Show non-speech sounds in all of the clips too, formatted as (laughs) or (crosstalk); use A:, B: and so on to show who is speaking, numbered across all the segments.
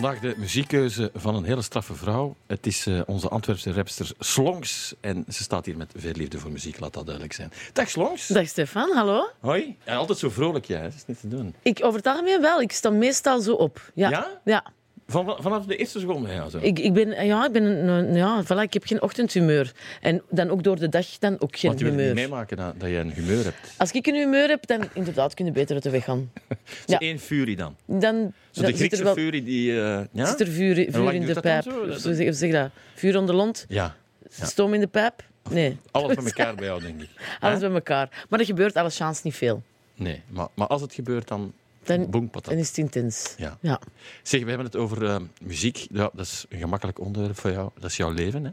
A: vandaag de muziekkeuze van een hele straffe vrouw. Het is uh, onze Antwerpse rapster Slongs. En ze staat hier met veel liefde voor muziek, laat dat duidelijk zijn. Dag Slongs.
B: Dag Stefan, hallo.
A: Hoi. Ja, altijd zo vrolijk, jij. Ja. Dat is niet te doen.
B: Ik over het algemeen wel. Ik sta meestal zo op. Ja?
A: Ja.
B: ja.
A: Van, vanaf de eerste seconde, ja. Zo.
B: Ik, ik ben, ja, ik ben een, ja, voilà, ik heb geen ochtendhumeur. En dan ook door de dag dan ook geen
A: Want je
B: humeur.
A: niet meemaken dat, dat je een humeur hebt.
B: Als ik een humeur heb, dan inderdaad kun je beter uit de weg gaan. (laughs)
A: Zo één furie dan.
B: Dan,
A: Zo de Griekse
B: er wel,
A: furie die... uh, ja?
B: zit er vuur, in de pijp.
A: zo?
B: Zeg, zeg dat. Vuur onder de lont,
A: Ja. Ja.
B: stoom in de pijp. Nee,
A: Alles bij (laughs) elkaar bij jou, denk ik.
B: alles bij elkaar. Maar dat gebeurt alles chance niet veel.
A: Nee, maar, maar als het gebeurt, dan...
B: Dan-
A: patat.
B: Dan is het intens.
A: Ja.
B: Ja.
A: Zeg, we hebben het over eh, muziek. Ja, dat is een gemakkelijk onderwerp voor jou. Dat is jouw leven, hè?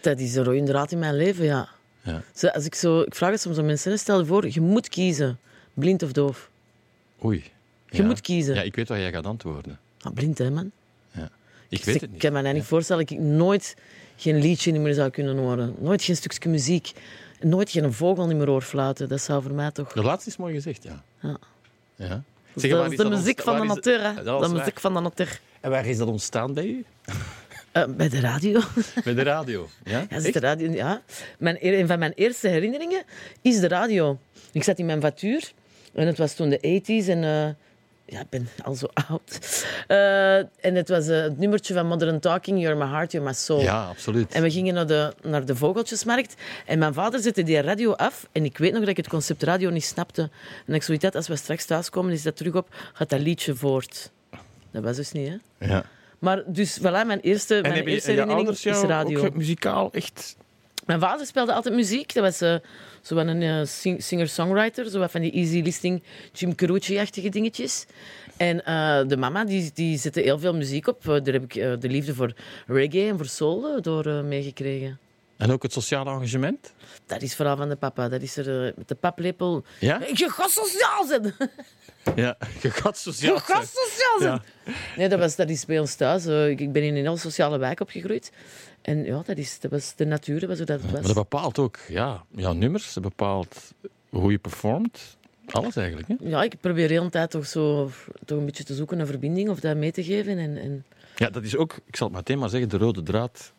B: Dat is de rode draad in mijn leven, ja.
A: Ja.
B: Zo, als ik, zo, ik vraag het soms aan mensen, stel je voor, je moet kiezen. Blind of doof.
A: Oei.
B: Je
A: Ja.
B: moet kiezen.
A: Ja, ik weet wat jij gaat antwoorden.
B: Ah, blind, hè, man.
A: Ik weet het
B: Ik
A: niet.
B: kan me dat niet voorstellen dat ik nooit geen liedje meer zou kunnen horen. Nooit geen stukje muziek. Nooit geen vogel meer hoor fluiten. Dat zou voor mij toch...
A: De laatste is mooi gezegd, ja.
B: Ja.
A: ja.
B: Dat is de, muziek van de natuur, hè. De muziek van de natuur.
A: En waar is dat ontstaan bij u? (laughs)
B: Eh, bij de radio. (laughs)
A: Bij de radio. Ja?
B: Ja, de radio ja. Mijn, een van mijn eerste herinneringen is de radio. Ik zat in mijn voituur en het was toen de 80s en eh, ja, ik ben al zo (laughs) oud. Eh, en het was eh, het nummertje van Modern Talking, You're My Heart, You're My Soul.
A: Ja, absoluut.
B: En we gingen naar de, naar de vogeltjesmarkt. En mijn vader zette die radio af. En ik weet nog dat ik het concept radio niet snapte. En ik zoiets had, als we straks thuiskomen, is dat terug op, gaat dat liedje voort. Dat was dus niet, hè.
A: Ja.
B: Maar dus, voilà, mijn eerste,
A: En
B: mijn
A: je,
B: eerste
A: je
B: herinnering
A: ouders
B: is radio.
A: ook muzikaal echt...
B: Mijn vader speelde altijd muziek. Dat was eh, zo een eh, sing- singer-songwriter. Zo van die easy listening, Jim Carucci-achtige dingetjes. En eh, de mama die, die zette heel veel muziek op. Daar heb ik de liefde voor reggae en voor soul door meegekregen.
A: En ook het sociale engagement?
B: Dat is vooral van de papa. Dat is er eh, met de paplepel.
A: Ja?
B: Je gaat sociaal zijn!
A: Ja. Je gaat sociaal
B: Je gaat
A: zijn.
B: sociaal zijn!
A: Ja.
B: Nee, dat, was, dat is bij ons thuis. Eh, ik, ik ben in een heel sociale wijk opgegroeid. En ja, dat, is, dat was de natuur, dat was hoe dat het
A: Maar
B: was.
A: dat bepaalt ook ja, jouw nummers. Dat bepaalt hoe je performt. Alles eigenlijk, hè?
B: Ja, ik probeer de hele tijd toch, zo, toch een beetje te zoeken naar verbinding of dat mee te geven. En, en...
A: Ja, dat is ook, ik zal het meteen maar zeggen, de rode draad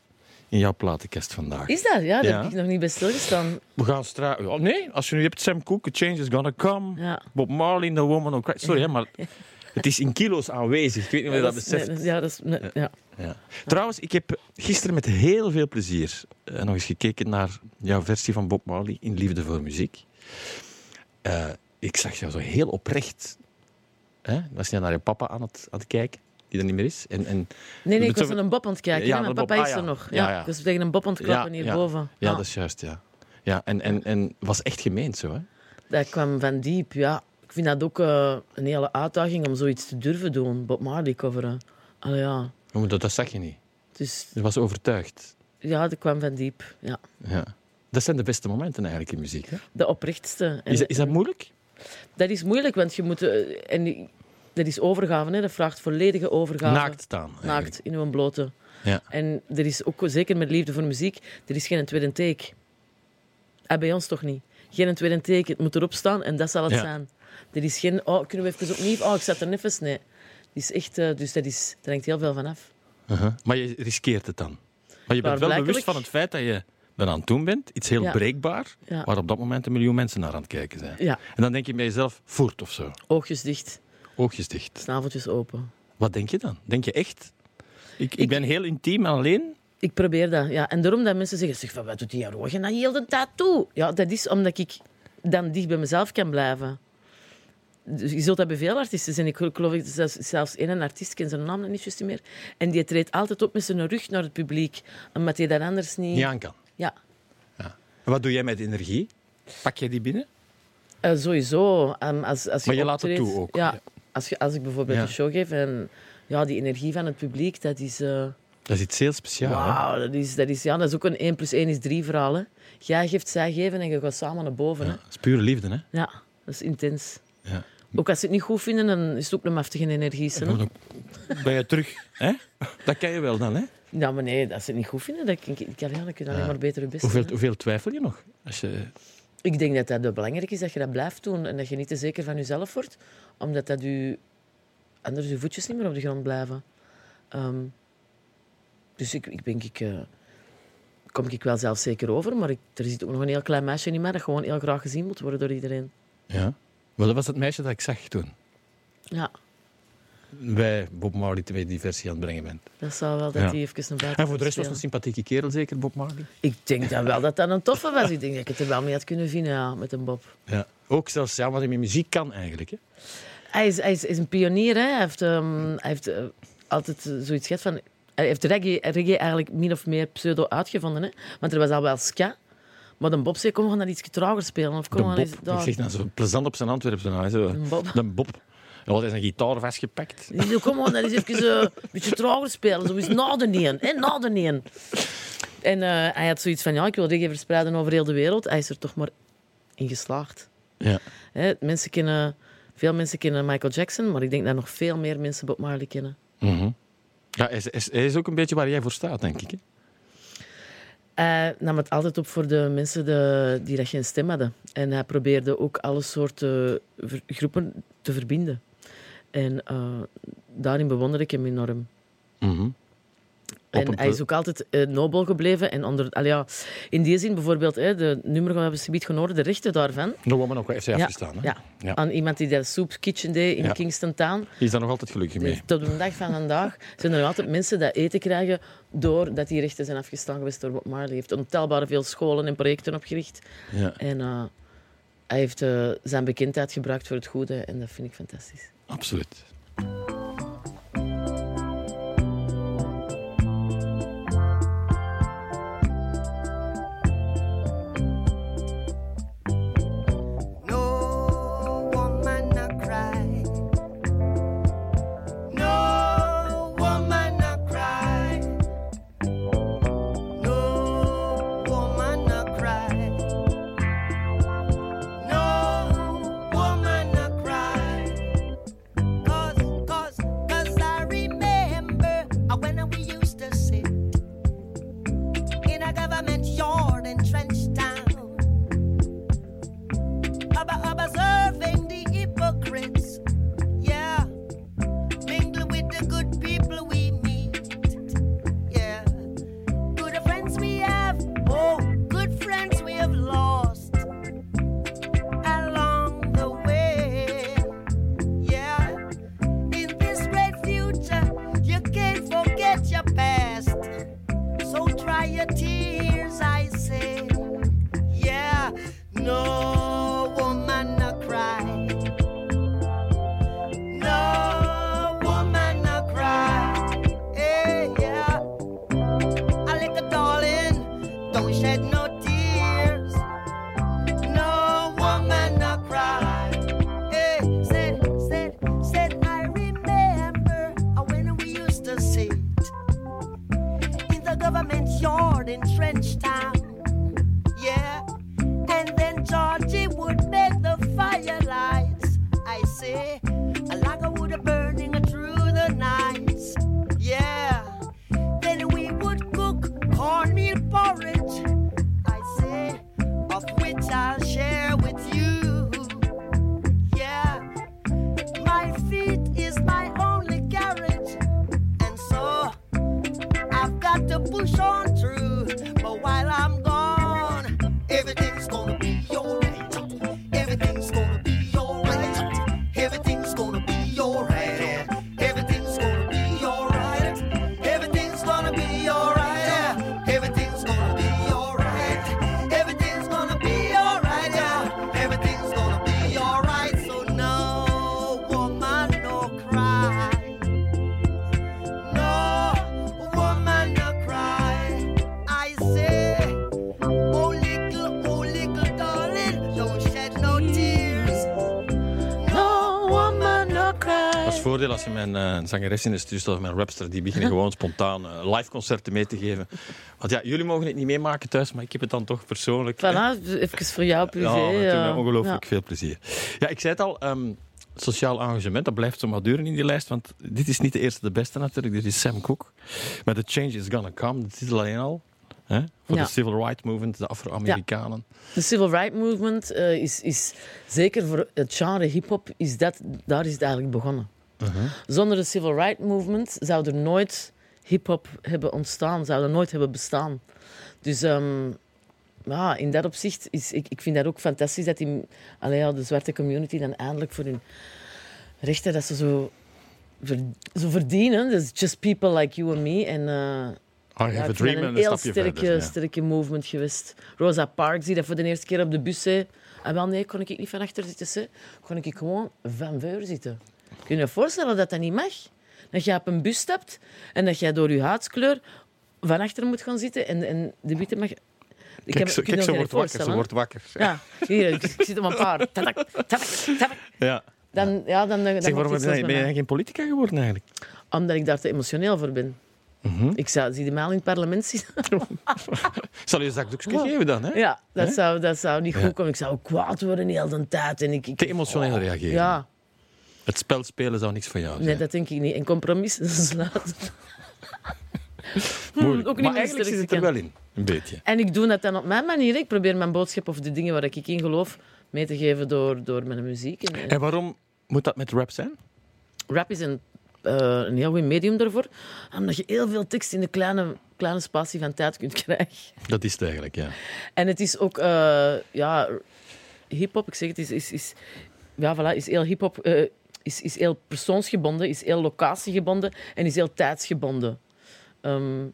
A: in jouw platenkast vandaag.
B: Is dat? Ja, daar
A: Ja.
B: heb ik nog niet bij stilgestaan.
A: We gaan straks... Oh, nee, als je nu hebt Sam Cooke, A Change is Gonna Come,
B: Ja.
A: Bob Marley, The Woman Cried. Sorry, hè, maar het is in kilo's aanwezig. Ik weet niet of je dat
B: is-
A: beseft.
B: nee, ja, dat is, nee, ja.
A: Ja. Trouwens, ik heb gisteren met heel veel plezier eh, nog eens gekeken naar jouw versie van Bob Marley in Liefde voor Muziek. Eh, ik zag jou zo heel oprecht. Hè? Was je naar je papa aan het, aan het kijken, die er niet meer is? En, en,
B: Nee, nee, ik was
A: zo-
B: naar een bob aan het kijken.
A: Ja.
B: Mijn papa
A: Bob.
B: is
A: Ah,
B: er
A: ja.
B: nog.
A: Ja.
B: Ik was tegen een bob aan het klappen hierboven.
A: ja, dat is juist, ja. Ja, en, en, en was echt gemeend zo, hè?
B: Dat kwam van diep, ja. Ik vind dat ook eh, een hele uitdaging om zoiets te durven doen. Bob Marley coveren. Allee, ja.
A: Oh, maar dat, dat zag je niet.
B: Dus
A: Je was overtuigd.
B: ja, dat kwam van diep. Ja.
A: Ja. Dat zijn de beste momenten eigenlijk in muziek. Hè?
B: De oprechtste. En-
A: Is, dat- is dat moeilijk?
B: Dat is moeilijk, want je moet... eh, en dat is overgave, hè. dat vraagt volledige overgave.
A: Naakt staan. eigenlijk.
B: Naakt, in uw blote.
A: Ja.
B: En er is ook, zeker met liefde voor muziek, er is geen tweede take. En bij ons toch niet. Geen tweede take, het moet erop staan en dat zal het
A: Ja.
B: zijn. Er is geen, oh, kunnen we even opnieuw? Oh, ik zat er even. Nee. Is echt, eh, dus dat is, daar hangt heel veel van af.
A: Uh-huh. Maar je riskeert het dan. Maar je bent wel bewust van het feit dat je er aan het doen bent. Iets heel
B: Ja.
A: breekbaar, waar op dat moment een miljoen mensen naar aan het kijken zijn.
B: Ja,
A: En dan denk je bij jezelf, voert of zo.
B: oogjes dicht,
A: Oogjes dicht.
B: snaveltjes open.
A: Wat denk je dan? Denk je echt? Ik, ik
B: Ik-
A: ben heel intiem en alleen.
B: Ik probeer dat, ja. En daarom dat mensen zeggen, zeg, van, wat doet die Roger nou heel de tijd toe? Ja, dat is omdat ik dan dicht bij mezelf kan blijven. Dus je zult dat bij veel artiesten zijn. Ik geloof zelfs, zelfs één artiest, ken zijn naam niet juist meer, en die treedt altijd op met zijn rug naar het publiek, omdat hij dat anders niet...
A: Niet aan kan.
B: Ja,
A: Ja. En wat doe jij met energie? Pak jij die binnen?
B: Eh, sowieso. Ehm, als, als je
A: Maar je laat het toe ook,
B: Ja,
A: ja.
B: Als, je, als ik bijvoorbeeld
A: Ja.
B: een show geef en ja, die energie van het publiek, dat is... eh,
A: Dat is iets heel speciaals.
B: Wauw, dat is, dat, is, ja, dat is ook een 1 plus 1 is 3 verhaal. Hè. Jij geeft, zij geven en je gaat samen naar boven.
A: Ja,
B: Hè.
A: dat is pure liefde, hè?
B: Ja, dat is intens.
A: Ja.
B: Ook als ze het niet goed vinden, dan is het ook een maftige energie. hè.
A: Dan ben je terug. Hè? Dat kan je wel dan, hè?
B: Ja, maar nee, als ze het niet goed vinden, dan, kan ik, ja, dan kun je alleen maar beter je best
A: Hoeveel, hoeveel twijfel je nog? Als je...
B: Ik denk dat dat belangrijk is, dat je dat blijft doen. En dat je niet te zeker van jezelf wordt, omdat dat je, anders je voetjes niet meer op de grond blijven. Ehm, dus ik, ik denk, ik, eh, kom ik wel zelfzeker over, maar ik, er zit ook nog een heel klein meisje in mij dat gewoon heel graag gezien moet worden door iedereen.
C: Ja. Wel, dat was het meisje dat ik zag toen.
B: Ja,
C: Bij Bob Marley twee diversie aan het brengen bent.
B: dat zou wel dat
C: Ja.
B: hij even naar buiten
C: En voor de rest was het een sympathieke kerel, zeker, Bob Marley.
B: Ik denk dan wel dat dat een toffe was. Ik denk dat ik het er wel mee had kunnen vinden, ja, met een Bob.
C: Ja. Ook zelfs ja, wat hij met muziek kan eigenlijk. Hè.
B: Hij is, hij is, is een pionier. Hè. Hij heeft, ehm, hij heeft eh, altijd zoiets gehad van... Hij heeft reggae, reggae eigenlijk min of meer pseudo uitgevonden. Hè. Want er was al wel ska. Maar de Bob zei, kom, we gaan dat iets trager spelen. Of
C: De
B: kom, we
C: Bob,
B: eens
C: ik
B: daar.
C: zeg dan zo plezant op zijn Antwerpse naam. Zo.
B: Een Bob.
C: De Bob. Hij had zijn gitaar vastgepakt. (laughs)
B: Die zei, kom, gaan dat eens even eh, een beetje trager spelen. Zo is na de een. Hè, na de een. En eh, hij had zoiets van, ja, ik wil reggae verspreiden over heel de wereld. Hij is er toch maar in geslaagd.
C: Ja.
B: Hè, mensen kennen, veel mensen kennen Michael Jackson, maar ik denk dat nog veel meer mensen Bob Marley kennen.
C: Mhm. ja hij, is, is- is ook een beetje waar jij voor staat, denk ik. Hè.
B: Hij nam het altijd op voor de mensen de, die dat geen stem hadden. En hij probeerde ook alle soorten ver- groepen te verbinden. En eh, daarin bewonder ik hem enorm.
C: Mhm.
B: En hij is ook altijd eh, nobel gebleven. En onder, al ja, in die zin bijvoorbeeld, hè, de nummer gaan we subiet gehoord, de rechten daarvan.
C: No Woman ook heeft hij
B: Ja,
C: afgestaan. Hè?
B: ja.
C: Ja.
B: Aan iemand die dat Soup Kitchen deed in
C: Ja.
B: Kingston Town.
C: Die is daar nog altijd gelukkig mee.
B: Tot de dag van vandaag zijn er nog altijd mensen die eten krijgen doordat die rechten zijn afgestaan geweest door Bob Marley. Hij heeft ontelbare veel scholen en projecten opgericht.
C: Ja,
B: En eh, hij heeft zijn bekendheid gebruikt voor het goede en dat vind ik fantastisch.
C: Absoluut. Zangeres in de studio mijn rapster, die beginnen (laughs) gewoon spontaan eh, live concerten mee te geven. Want ja, jullie mogen het niet meemaken thuis, maar ik heb het dan toch persoonlijk. hè.
B: Voilà, even voor jou privé.
C: Ja, dat mij
B: eh,
C: ongelooflijk
B: ja.
C: veel plezier. Ja, ik zei het al, ehm, sociaal engagement, dat blijft zomaar duren in die lijst, want dit is niet de eerste de beste natuurlijk, dit is Sam Cooke. Met The Change Is Gonna Come, de titel alleen al. Hè? Voor
B: Ja.
C: de Civil Rights Movement, de Afro-Amerikanen.
B: De civil rights movement eh, is, is zeker voor het genre hip-hop, is dat, daar is het eigenlijk begonnen. Zonder de civil rights movement zou er nooit hip-hop hebben ontstaan, zou er nooit hebben bestaan. Dus ehm, ja, in dat opzicht is ik, ik vind dat ook fantastisch dat die, allee, ja, de zwarte community dan eindelijk voor hun rechten dat ze zo, ver- zo verdienen. Dus just people like you and me. En, eh,
A: Oh,
B: ja, ik een heel sterke,
A: verder. ja.
B: sterke movement geweest. Rosa Parks, die dat voor de eerste keer op de bus zei. En wel, nee, kon ik niet van achter zitten. Ze. Kon ik gewoon van voor zitten. Kun je je voorstellen dat dat niet mag? Dat je op een bus stapt en dat jij door je huidskleur van achter moet gaan zitten en, en de witte mag... Ik
A: Kijk, zo,
B: kun je
A: kijk, ze wordt wakker. Ze wordt wakker.
B: Ja, hier, ik, ik zit op een paar. Tatak, tatak, tatak.
A: Ja.
B: Dan, ja, dan, dan,
A: Zeg, waarom ben je geen politica geworden eigenlijk?
B: Omdat ik daar te emotioneel voor ben.
A: Mhm.
B: Ik zou, zie je mij al in het parlement zitten? (laughs)
A: Zal je een zakdoekje geven dan? Hè?
B: Ja, dat zou, dat zou niet goed komen. Ik zou kwaad worden de hele tijd. En ik, ik,
A: Te emotioneel reageren.
B: Ja,
A: Het spel spelen zou niks voor jou zijn.
B: nee, dat denk ik niet. En compromissen (laughs) sluiten.
A: Moeilijk.
B: ook niet
A: maar eigenlijk zit het er wel in. Een beetje.
B: En ik doe dat dan op mijn manier. Ik probeer mijn boodschap of de dingen waar ik in geloof mee te geven door, door mijn muziek. En, en
A: waarom moet dat met rap zijn?
B: rap is een, eh, een heel goed medium daarvoor. Omdat je heel veel tekst in een kleine, kleine spatie van tijd kunt (laughs) krijgen.
A: Dat is het eigenlijk, ja.
B: En het is ook, eh, ja, hip-hop, ik zeg het, is, is, is, ja, voilà, is heel hip-hop, eh, is, is heel persoonsgebonden, is heel locatiegebonden en is heel tijdsgebonden. Ehm,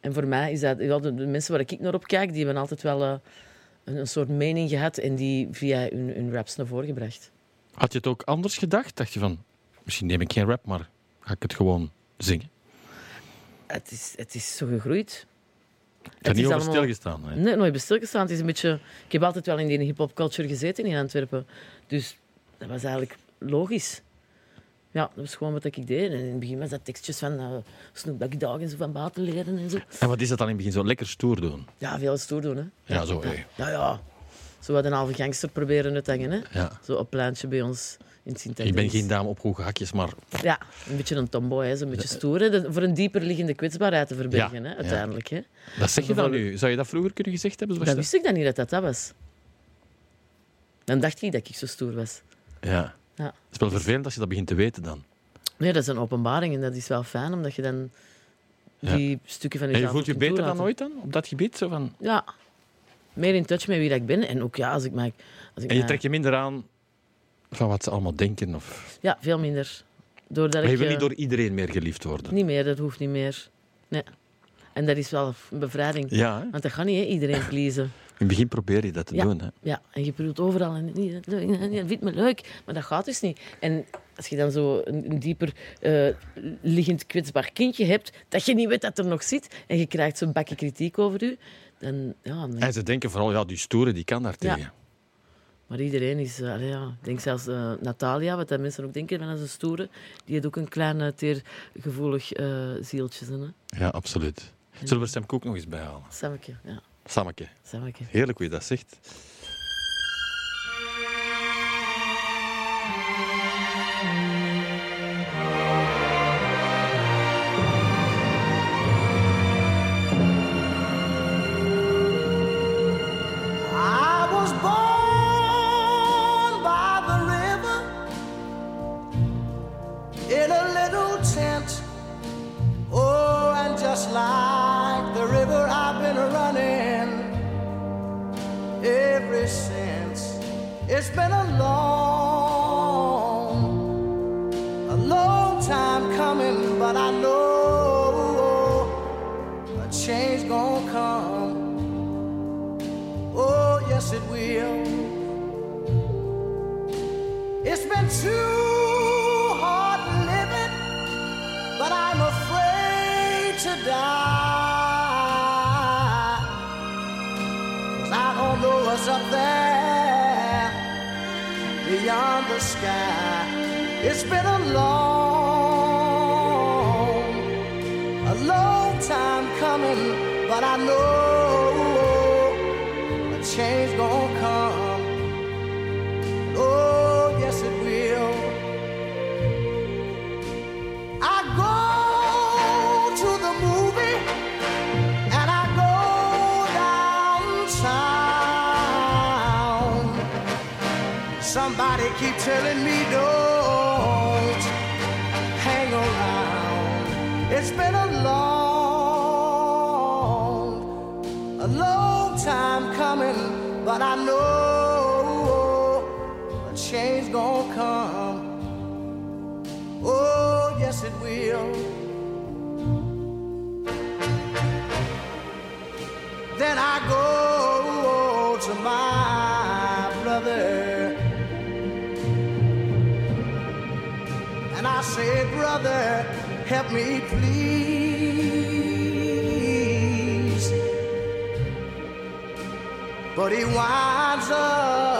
B: en voor mij is dat, ja, de, mensen waar ik naar op kijk, die hebben altijd wel eh, een, een soort mening gehad en die via hun, hun raps naar voren gebracht.
A: Had je het ook anders gedacht? Dacht je van, misschien neem ik geen rap, maar ga ik het gewoon zingen?
B: Het is, het is zo gegroeid.
A: Ik heb niet
B: is
A: over
B: allemaal-
A: stilgestaan. Hè?
B: Nee, nooit bij stilgestaan. Het is een beetje... Ik heb altijd wel in die hip-hop culture gezeten in Antwerpen. Dus dat was eigenlijk logisch. Ja, dat was gewoon wat ik deed. En in het begin was dat tekstjes van uh, Snoop Doggy Dogg en zo van buiten leren en zo.
A: En wat is dat dan in het begin? Zo lekker stoer doen?
B: Ja, veel stoer doen, hè.
A: Ja, zo.
B: Ja, ja. Zo wat een halve gangster proberen te hangen, hè.
A: Ja.
B: Zo op pleintje bij ons in het sint
A: Ik ben geen dame op hoge hakjes, maar
B: Ja, een beetje een tomboy, hè. Zo'n beetje stoer, hè. Voor een dieper liggende kwetsbaarheid te verbergen,
A: Ja,
B: hè, uiteindelijk, hè.
A: dat zeg je dan nu. Zou je dat vroeger kunnen gezegd hebben?
B: Dan wist ik dan niet dat dat dat was. Dan dacht ik dat ik zo stoer was.
A: Ja.
B: Ja.
A: Het is wel vervelend als je dat begint te weten dan.
B: Nee, dat is een openbaring en dat is wel fijn, omdat je dan die stukken van
A: En je
B: jezelf
A: voelt je beter dan ooit dan, op dat gebied? Zo van...
B: Ja. Meer in touch met wie dat ik ben. En ook, ja, als ik. Als ik
A: En je trekt je minder aan van wat ze allemaal denken. Of...
B: Ja, veel minder. Doordat
A: Maar je
B: ik...
A: wil niet
B: eh,
A: door iedereen meer geliefd worden.
B: Niet meer, dat hoeft niet meer. Nee. En dat is wel een bevrijding.
A: Ja, hè?
B: Want dat gaat niet, hè, iedereen pleasen.
A: Het begin probeer je dat te
B: Ja.
A: doen. Hè?
B: Ja, en je probeert overal en dat vindt me leuk, maar dat gaat dus niet. En als je dan zo een, een dieper eh, liggend kwetsbaar kindje hebt, dat je niet weet dat er nog zit, en je krijgt zo'n bakje kritiek over u, dan, ja,
A: En ze denken vooral, ja, die stoere die kan daar tegen.
B: Maar iedereen is, eh, allee, ja, ik denk zelfs eh, Natalia, wat dat mensen ook denken van een stoere, die heeft ook een klein teergevoelig eh zieltje. Hè?
A: Ja, absoluut. Zullen we Sam Koek nog eens bijhalen?
B: Sammeke, ja,
A: Sammeke.
B: sammeke.
A: Heerlijk hoe je dat zegt.
D: It's been a long, a long time coming, but I know a change gonna come. Oh, yes, it will. It's been too hard living, but I'm afraid to die. Beyond the sky. It's been a long, a long time coming, but I know Brother, help me please. But he winds up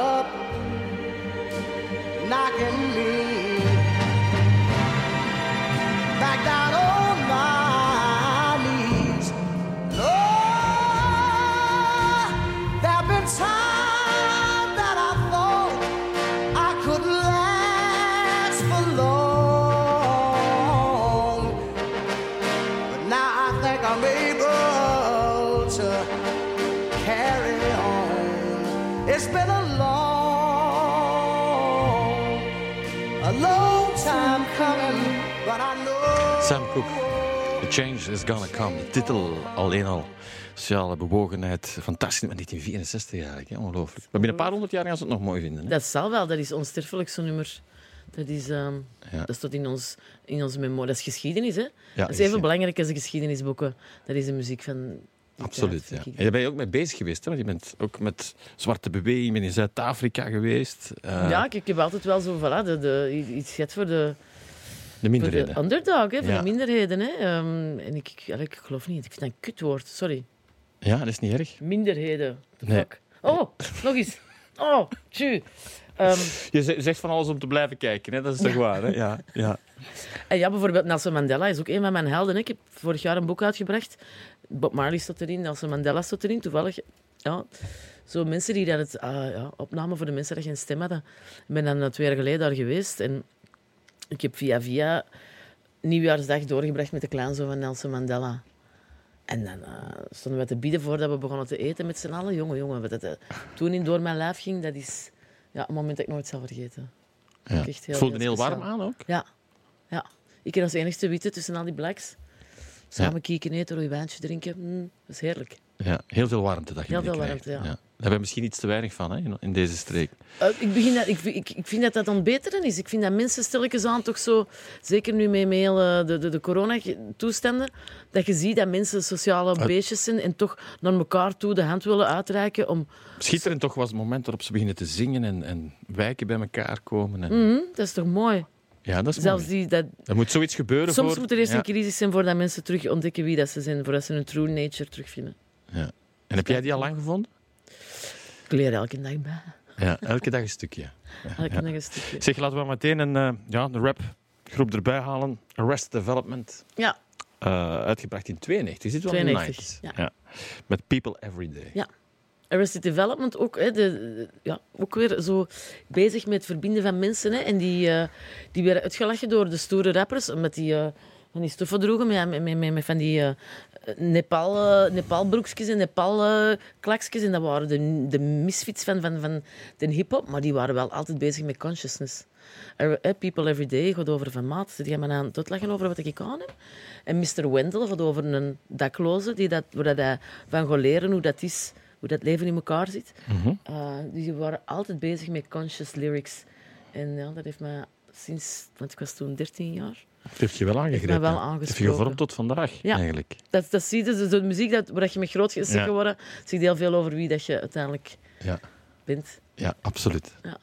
D: It's been a long, a long time coming, but I know.
A: Sam Cooke, The Change is Gonna Come. De titel alleen al. Sociale bewogenheid. Fantastisch. Maar 1964 eigenlijk, hè? ongelooflijk. Maar binnen een paar honderd jaar gaan ze het nog mooi vinden. Hè?
B: Dat zal wel, dat is onsterfelijk, zo'n nummer. Dat, is, ehm,
A: Ja.
B: dat staat in, ons, in onze memorie. Dat is geschiedenis, hè?
A: Ja,
B: dat is
A: is,
B: even
A: ja.
B: belangrijk als de geschiedenisboeken. Dat is de muziek van...
A: Absoluut, ja. En daar ben je ook mee bezig geweest, hè? Want je bent ook met zwarte beweging, je bent in Zuid-Afrika geweest. eh,
B: Ja, ik, ik heb altijd wel zo voilà, de, de, iets gehad voor de,
A: de
B: voor
A: minderheden.
B: de underdog, hè, voor
A: Ja.
B: de minderheden. Hè. Ehm, en ik, ik, ik geloof niet, ik vind dat een kutwoord, sorry.
A: Ja, dat is niet erg.
B: Minderheden.
A: Nee.
B: Oh, nog eens. Oh, tju. Ehm,
A: Je ze- zegt van alles om te blijven kijken, hè? dat is toch waar? Hè? Ja, ja.
B: En ja, bijvoorbeeld Nelson Mandela is ook een van mijn helden. hè. Ik heb vorig jaar een boek uitgebracht. Bob Marley stond erin, Nelson Mandela stond erin. Toevallig, ja. Zo mensen die dat het ah, ja, opnamen voor de mensen die geen stem hadden. Ik ben dan twee jaar geleden daar geweest. En ik heb via via nieuwjaarsdag doorgebracht met de kleinzoon van Nelson Mandela. En dan eh, stonden we te bieden voordat we begonnen te eten met z'n allen. Jongen, jongen, wat dat eh, toen in door mijn lijf ging, dat is ja, een moment dat ik nooit zal vergeten.
A: ja.
B: Echt heel,
A: Het voelde
B: heel
A: heel warm aan ook.
B: Ja, ja. Ik als enigste witte tussen al die blacks. Samen kieken eten, een wijntje drinken. Mm, dat is heerlijk.
A: Ja, heel veel warmte dat je
B: Heel veel warmte, ja.
A: Daar hebben we misschien iets te weinig van hè, in- deze streek.
B: Eh, ik, begin dat, ik, ik, ik vind dat dat aan het beteren is. Ik vind dat mensen stilletjes aan toch zo, zeker nu met, heel, eh, de, de, de coronatoestanden, dat je ziet dat mensen sociale
A: Eh.
B: beestjes zijn en toch naar elkaar toe de hand willen uitreiken om...
A: Schitterend toch was het moment waarop ze beginnen te zingen en, en wijken bij elkaar komen. En,
B: Mhm, dat is toch mooi?
A: Ja, dat is
B: Zelfs
A: mooi.
B: die, dat,
A: Er moet zoiets gebeuren
B: soms
A: voor...
B: moet er eerst
A: ja,
B: een crisis zijn voordat mensen terug ontdekken wie dat ze zijn, voordat ze hun true nature terugvinden.
A: ja. En heb jij die al lang gevonden?
B: Ik leer elke dag bij.
A: Ja, elke dag een stukje.
B: Elke dag een stukje.
A: Zeg, laten we meteen een, eh, ja, een rapgroep erbij halen. Arrest Development.
B: Ja,
A: eh, uitgebracht in 92. Is dit wel
B: 92,
A: in de 90s?
B: ja.
A: Met People Every Day.
B: Ja. Arrested Development ook, hè, de, ja, ook weer zo bezig met het verbinden van mensen. Hè, en die, eh, die werden uitgelachen door de stoere rappers, omdat die eh, van die stoffen droegen met, met, met, met, met van die eh Nepal, Nepalbroekjes en Nepal-klaksjes. en dat waren de, de misfits van, van, van de hip-hop, maar die waren wel altijd bezig met consciousness. People Every Day gaat over van maat. Die gaan me aan het uitleggen over wat ik aan heb. En Mr. Wendell gaat over een dakloze, die dat, waar dat hij van gaat leren hoe dat is, hoe dat leven in elkaar zit.
A: Mhm.
B: Eh, die waren altijd bezig met conscious lyrics. En ja, dat heeft mij sinds, want ik was toen 13 jaar.
A: Dat heeft je wel aangegrepen.
B: wel
A: Dat heeft je gevormd tot vandaag,
B: Ja.
A: eigenlijk.
B: Dat, dat zie je, dus de muziek dat, waar je met groot is
A: Ja.
B: geworden, zie je heel veel over wie dat je uiteindelijk
A: Ja,
B: bent.
A: ja absoluut.
B: Ja.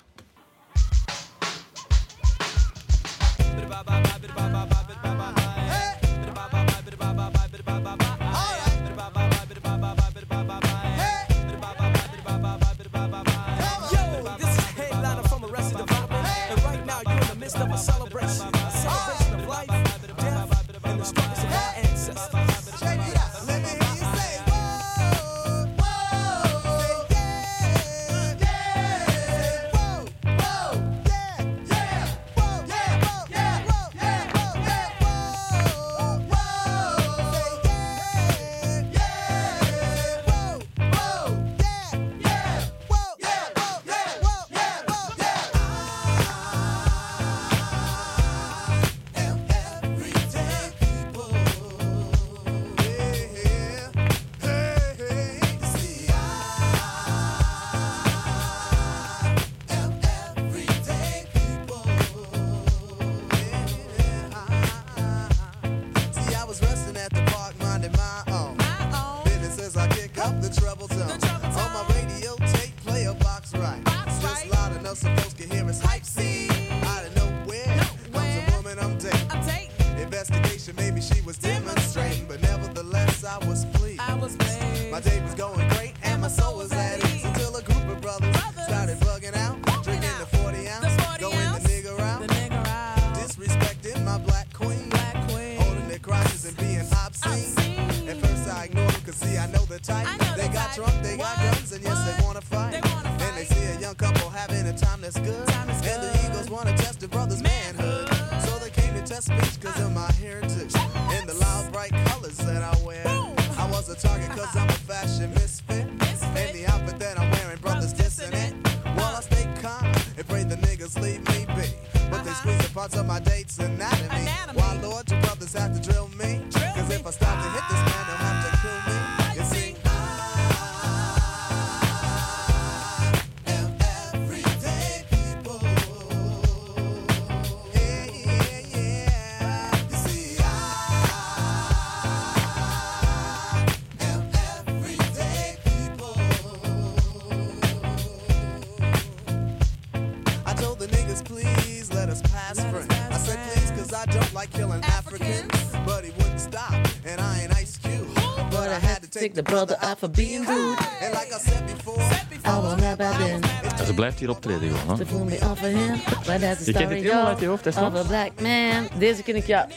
E: Take the brother out for being rude. And like I said before,
B: I will never been.
A: Ja, ze blijft hier optreden gewoon. Hè?
B: To fool me off of him. But that's the
A: Je kent het helemaal uit je hoofd, hè,
B: of a black man. Deze ken ik ja,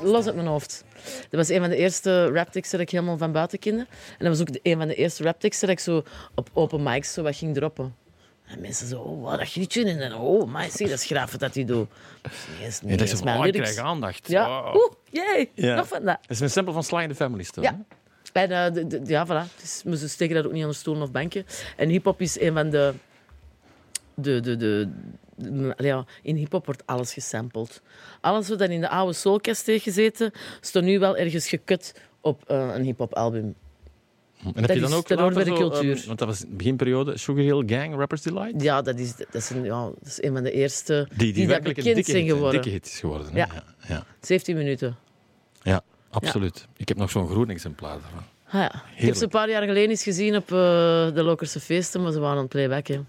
B: los uit mijn hoofd. Dat was een van de eerste rapteksten dat ik helemaal van buiten kende. En dat was ook de- een van de eerste rapteksten dat ik zo op open mics zo wat ging droppen. En mensen zo, oh, wat dat grietje. En dan, oh, maar zie, dat is graaf wat dat hij doet. Nee, is,
A: dat
B: is
A: is
B: mijn
A: oh, ik
B: lyrics.
A: krijg aandacht.
B: Ja,
A: Wow.
B: oeh, jee, nog van dat.
A: Dat is een sample van Sly and the Family.
B: Ja. En, de, de- ja, voilà. Dus, maar ze steken dat ook niet aan de stoelen of banken. En hip-hop is een van de. de, de, de, ja, in hip-hop wordt alles gesampled. Alles wat dan in de oude soulcast heeft gezeten, staat nu wel ergens gekut op eh, een hip-hop album.
A: En heb je dan
B: is-
A: ook
B: dat bij de
A: zo,
B: cultuur.
A: ehm, want dat was beginperiode, Sugar Hill Gang, Rappers Delight.
B: Ja, dat is, dat is, een, ja, dat is een van de eerste
A: Die, die, werkelijk een dikke, hit,
B: geworden.
A: dikke hit is geworden.
B: Ja.
A: Ja, ja.
B: 17 minuten.
A: Ja, absoluut. Ik heb nog zo'n groen exemplaar daarvan.
B: Ah, ja. Ik heb ze een paar jaar geleden eens gezien op eh, de Lokerse feesten, maar ze waren aan het playbacken.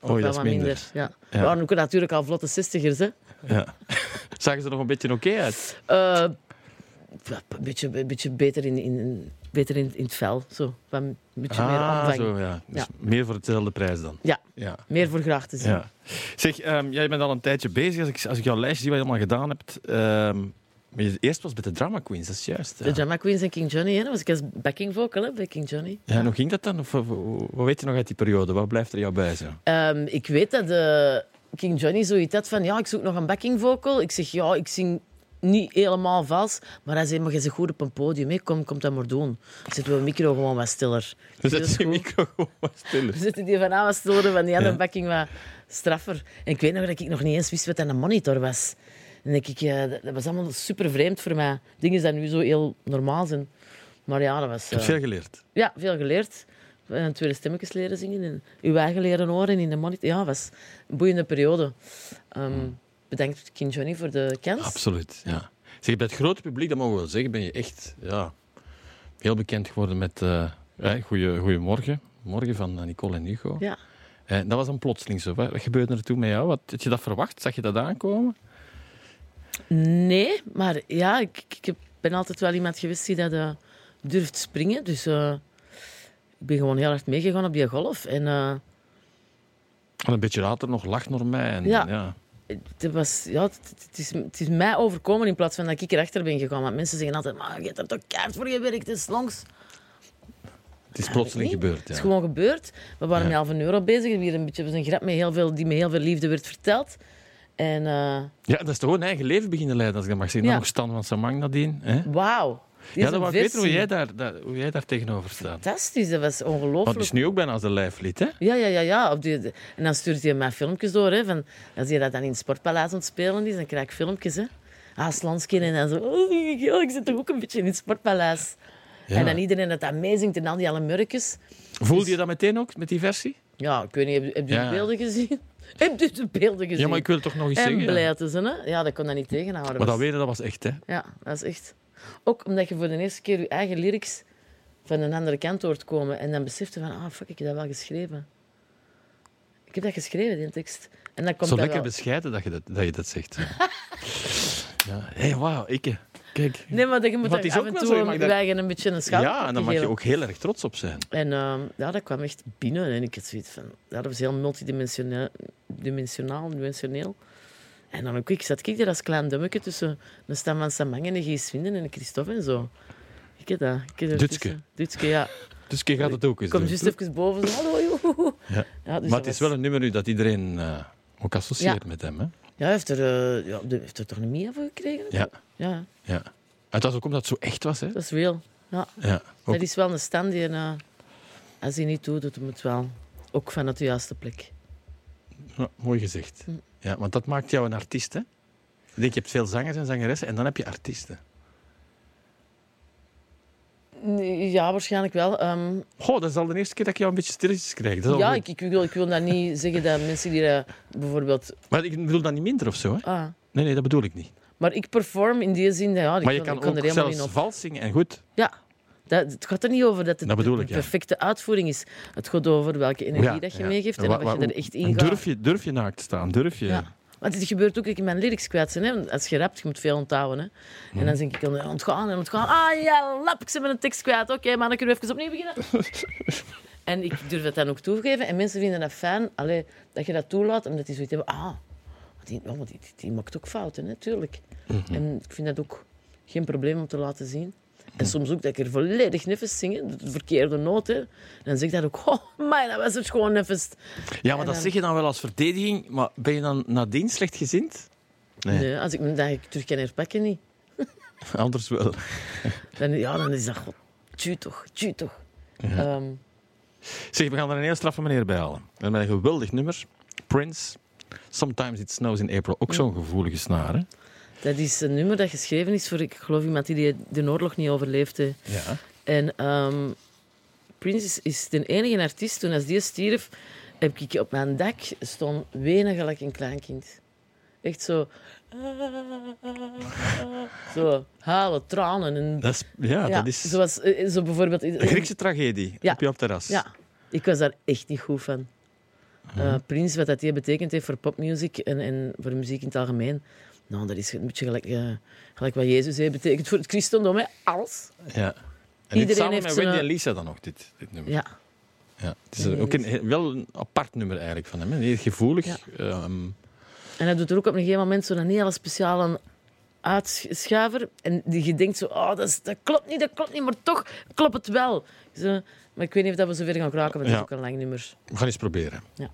A: Oh, dat is minder.
B: Ja.
A: Ja.
B: We waren ook natuurlijk al vlotte zestigers, hè.
A: Ja. (laughs) Zagen ze er nog een beetje oké uit?
B: Eh, een, beetje, een beetje beter in, in, beter in, in het vel. Zo. Een beetje meer
A: Ah,
B: omvang.
A: zo, ja. Dus
B: Ja.
A: meer voor hetzelfde prijs dan.
B: Ja,
A: Ja.
B: meer voor graag te zien.
A: ja. Zeg, ehm, jij bent al een tijdje bezig. Als ik, als ik jouw lijst zie wat je allemaal gedaan hebt. ehm, maar je eerst was bij de Drama Queens, dat is juist.
B: De. Drama Queens en King Johnny, hè. dat was ik als backing vocal hè, bij King Johnny.
A: Ja, en hoe ging dat dan? Of, wat weet je nog uit die periode? Wat blijft er jou bij zo?
B: Ehm, ik weet dat de King Johnny zoiets had van, ja, ik zoek nog een backing vocal. Ik zeg, ja, ik zing niet helemaal vals. Maar hij zei, maar je zit goed op een podium, hè. Kom, kom dat maar doen. Zitten we micro gewoon wat stiller.
A: Dus
B: Dat
A: dat
B: is
A: is je
B: goed.
A: micro gewoon wat stiller.
B: We zitten die van aan wat stiller, van die andere
A: Ja.
B: backing wat straffer. En ik weet nog dat ik nog niet eens wist wat een monitor was. En denk ik, dat, dat was allemaal super vreemd voor mij. Dingen die nu zo heel normaal zijn. Maar ja, dat was...
A: Heb
B: eh,
A: veel geleerd.
B: Ja, veel geleerd. En tweede stemmetjes leren zingen. En uw eigen leren horen in de monitor. Ja, dat was een boeiende periode. Ehm, bedankt King Johnny voor de kans.
A: Absoluut, ja. Zeg, bij het grote publiek, dat mogen we wel zeggen, ben je echt ja, heel bekend geworden met eh eh, goeie, Goeiemorgen. Morgen van eh, Nicole en Hugo.
B: Ja.
A: Eh, dat was dan plotseling zo. Wat, wat gebeurde er toen met jou? Wat, had je dat verwacht? Zag je dat aankomen?
B: Nee, maar ja, ik, ik ben altijd wel iemand geweest die dat eh, durft springen. Dus eh, ik ben gewoon heel hard meegegaan op die golf. En eh,
A: En een beetje later nog lacht naar mij. En,
B: Ja.
A: ja.
B: het, was, ja, het, het is, het is mij overkomen in plaats van dat ik erachter ben gegaan. Want mensen zeggen altijd, maar je hebt er toch kaart voor gewerkt, het is langs.
A: Het is plotseling gebeurd.
B: Het is
A: Ja.
B: gewoon gebeurd. We waren
A: Ja.
B: met half een euro bezig. We hebben hier een beetje een grap met heel veel, die met heel veel liefde werd verteld. En eh,
A: ja, dat is toch gewoon een eigen leven beginnen leiden, als ik dat mag zeggen.
B: Ja.
A: Nog Stan van Samang nadien.
B: Wauw.
A: Ja, ik weten hoe jij, daar, daar, hoe jij daar tegenover staat.
B: Fantastisch, dat was
A: Want het
B: ongelooflijk.
A: is nu ook bijna als een lijflied, hè?
B: Ja, ja, ja. ja. Op die, en dan stuurt hij mij filmpjes door. Hè, van, als hij dat dan in het Sportpaleis aan het spelen is, dan krijg ik filmpjes. Hè. En dan zo... Oh, ik zit toch ook een beetje in het Sportpaleis.
A: Ja.
B: En dan iedereen dat dat meezingt en al die alle murkjes.
A: Voelde je dat meteen ook met die versie?
B: Ja, ik weet niet, heb, heb je
A: Ja.
B: beelden gezien? (laughs) Heb je de beelden gezien?
A: Ja, maar ik wil het toch nog eens
B: En
A: zeggen. ja.
B: blij te zijn, hè? Ja, dat kon dat niet tegenhouden.
A: Maar dat
B: was-
A: weten, dat was echt, hè?
B: Ja, dat is echt... Ook omdat je voor de eerste keer je eigen lyrics van een andere kant hoort komen en dan beseft je van, ah, fuck, ik heb dat wel geschreven. Ik heb dat geschreven, die tekst. En dan komt
A: Zo
B: dat
A: lekker
B: wel...
A: bescheiden dat je dat, dat, je dat zegt. (laughs) ja, hé, hey, wauw, ik. Kijk.
B: Nee, maar je moet daar
A: is
B: af en toe
A: zo, je daar-
B: een beetje een schouder
A: Ja, en dan mag je ook heel erg trots op zijn.
B: En ehm, ja, dat kwam echt binnen en ik had zoiets van... Ja, dat was heel multidimensionaal, dimensionaal, dimensioneel. En dan ook ik zat ik er als klein dummetje tussen een stam van Samang en een Gies Vinden en een Christophe en zo. Ik heb dat. Ik heb er
A: Dutske.
B: tussen- Dutske, ja.
A: Dus je gaat het ook eens
B: kom
A: doen.
B: juist even boven. Zo, hallo, joh.
A: Ja.
B: Ja, dus
A: maar het is wel een nummer nu dat iedereen eh, ook associeert
B: Ja.
A: met hem. Hè?
B: Ja, hij heeft er, eh, ja, heeft er toch een Mia voor gekregen?
A: Ja.
B: Ja,
A: Ja. Het was ook omdat het zo echt was. Hè?
B: dat is real. Ja.
A: Ja. Ook,
B: Dat is wel een stand die, eh, als hij niet doet, doet hem het wel. Ook vanuit de juiste plek.
A: ja, mooi gezegd.
B: Hm.
A: Ja, want dat maakt jou een artiest. Hè? Ik denk, je hebt veel zangers en zangeressen en dan heb je artiesten.
B: Ja, waarschijnlijk wel. Ehm,
A: Goh, dat is al de eerste keer dat ik jou een beetje stilletjes krijg. Dat
B: ja, ik, ik, wil, ik wil dat niet (laughs) zeggen dat mensen die eh, bijvoorbeeld...
A: Maar ik bedoel dat niet minder of zo. Hè?
B: Ah,
A: Nee, nee, dat bedoel ik niet.
B: maar ik perform in die zin, dat, ja, ik
A: maar je
B: kan,
A: ook
B: er
A: zelfs
B: op.
A: vals zingen en goed.
B: Ja, dat, het gaat er niet over dat het
A: Dat bedoel
B: de
A: ja.
B: perfecte uitvoering is. Het gaat over welke energie
A: Ja,
B: dat je
A: ja.
B: meegeeft en
A: Wa-
B: of
A: wa-
B: je er echt in gaat.
A: Durf je, durf je naakt te staan? Durf je?
B: Want het gebeurt ook dat ik mijn lyrics kwijt. Hè? Als je rapt, je moet veel onthouden. Hè?
A: Mhm.
B: En dan denk ik, aan ontgaan en ontgaan. Ah ja, lap, ik ben een tekst kwijt. Oké, maar dan kunnen we even opnieuw beginnen. (laughs) en ik durf dat dan ook toegeven. En mensen vinden dat fijn, allee, dat je dat toelaat. Omdat die zoiets hebben, ah, die, oh, die, die maakt ook fouten, natuurlijk.
A: Mhm.
B: En ik vind dat ook geen probleem om te laten zien. En soms ook dat ik er volledig neffens zing, hè, de verkeerde noot. Hè. En dan zeg ik dat ook, oh, maar dat was het gewoon neffens.
A: Ja, maar dat zeg je dan wel als verdediging. Maar ben je dan nadien slecht gezind? Nee.
B: Nee, als ik me dat ik terug kan herpakken, niet. (laughs)
A: Anders wel.
B: Dan, ja, dan is dat god. Tju toch, tju toch. Ehm,
A: Zeg, we gaan er een heel straffe meneer bij halen. We hebben een geweldig nummer. Prince. Sometimes it snows in April. Ook zo'n gevoelige snaar, hè?
B: Dat is een nummer dat geschreven is voor, ik geloof, iemand die de oorlog niet overleefde.
A: Ja.
B: En ehm, Prince is, is de enige artiest, toen als die stierf, heb ik op mijn dak staan wenen gelijk een kleinkind. Echt zo... Zo, halen, tranen. En,
A: Dat is, ja, dat is
B: Zoals, eh, zo bijvoorbeeld...
A: een Griekse tragedie
B: Ja.
A: op jouw terras.
B: Ja, ik was daar echt niet goed van. Eh Prince, wat dat die betekend heeft voor popmuziek en, en voor muziek in het algemeen. Nou, dat is een beetje gelijk, eh, gelijk wat Jezus heeft betekend voor het christendom. Hè. Alles.
A: ja. En
B: Iedereen
A: samen
B: heeft
A: met Wendy en Lisa dan nog, dit, dit nummer.
B: Ja.
A: Ja. Het is ook een, wel een apart nummer eigenlijk van hem. Hè? Heel gevoelig.
B: Ja.
A: Ehm,
B: En hij doet er ook op een gegeven moment zo'n hele speciale uitschuiver. En die je denkt zo, oh, dat, is, dat klopt niet, dat klopt niet, maar toch klopt het wel. Zo, maar ik weet niet of dat we zover gaan geraken, want dat
A: Ja.
B: is ook een lang nummer.
A: we gaan eens proberen.
B: Ja.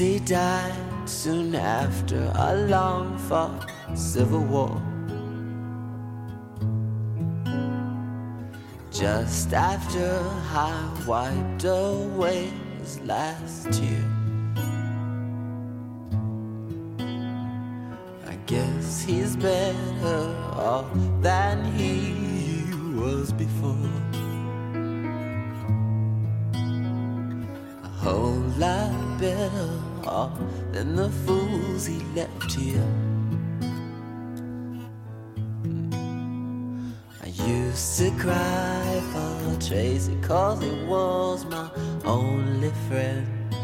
F: Tracy died soon after a long fought civil war. Just after I wiped away his last tear. I used to cry for Tracy cause he was my only friend.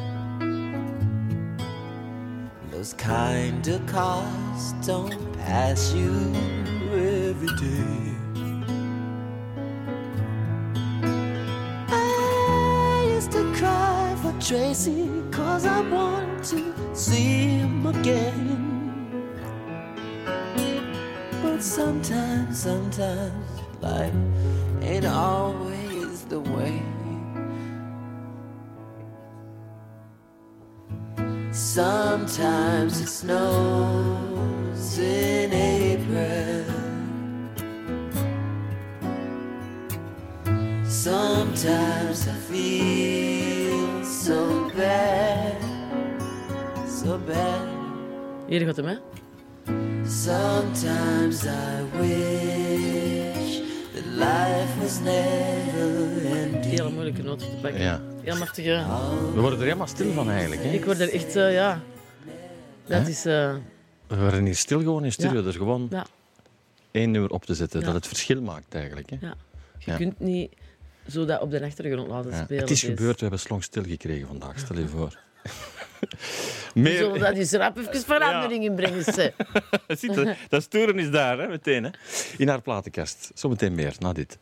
F: Those kind of cars don't pass you every day. I used to cry for Tracy cause I want to see him again. Sometimes, sometimes life ain't always the way. Sometimes it snows in April. Sometimes I feel so bad, so bad.
B: Hem, hè?
F: Sometimes I wish that life was never ending.
B: Hele moeilijke noot te pakken.
A: Ja.
B: Heel machtige.
A: We worden er helemaal stil van eigenlijk. Hè?
B: Ik word er echt, eh, ja. Dat
A: Hè?
B: is, eh,
A: We worden hier stil gewoon in studio.
B: Ja.
A: Er gewoon
B: ja,
A: één nummer op te zetten.
B: Ja.
A: Dat het verschil maakt eigenlijk. Hè?
B: ja. Je
A: Ja.
B: kunt niet zo dat op de achtergrond laten
A: Ja.
B: spelen.
A: Het is
B: deze.
A: gebeurd, we hebben slong stil gekregen vandaag. Stel je voor. (laughs)
B: We
A: Meer...
B: zullen dat eens rap even (laughs) verandering in brengen. (laughs)
A: Ziet dat stoeren is daar, hè, meteen. Hè? In haar platenkast. Zometeen meer, na dit.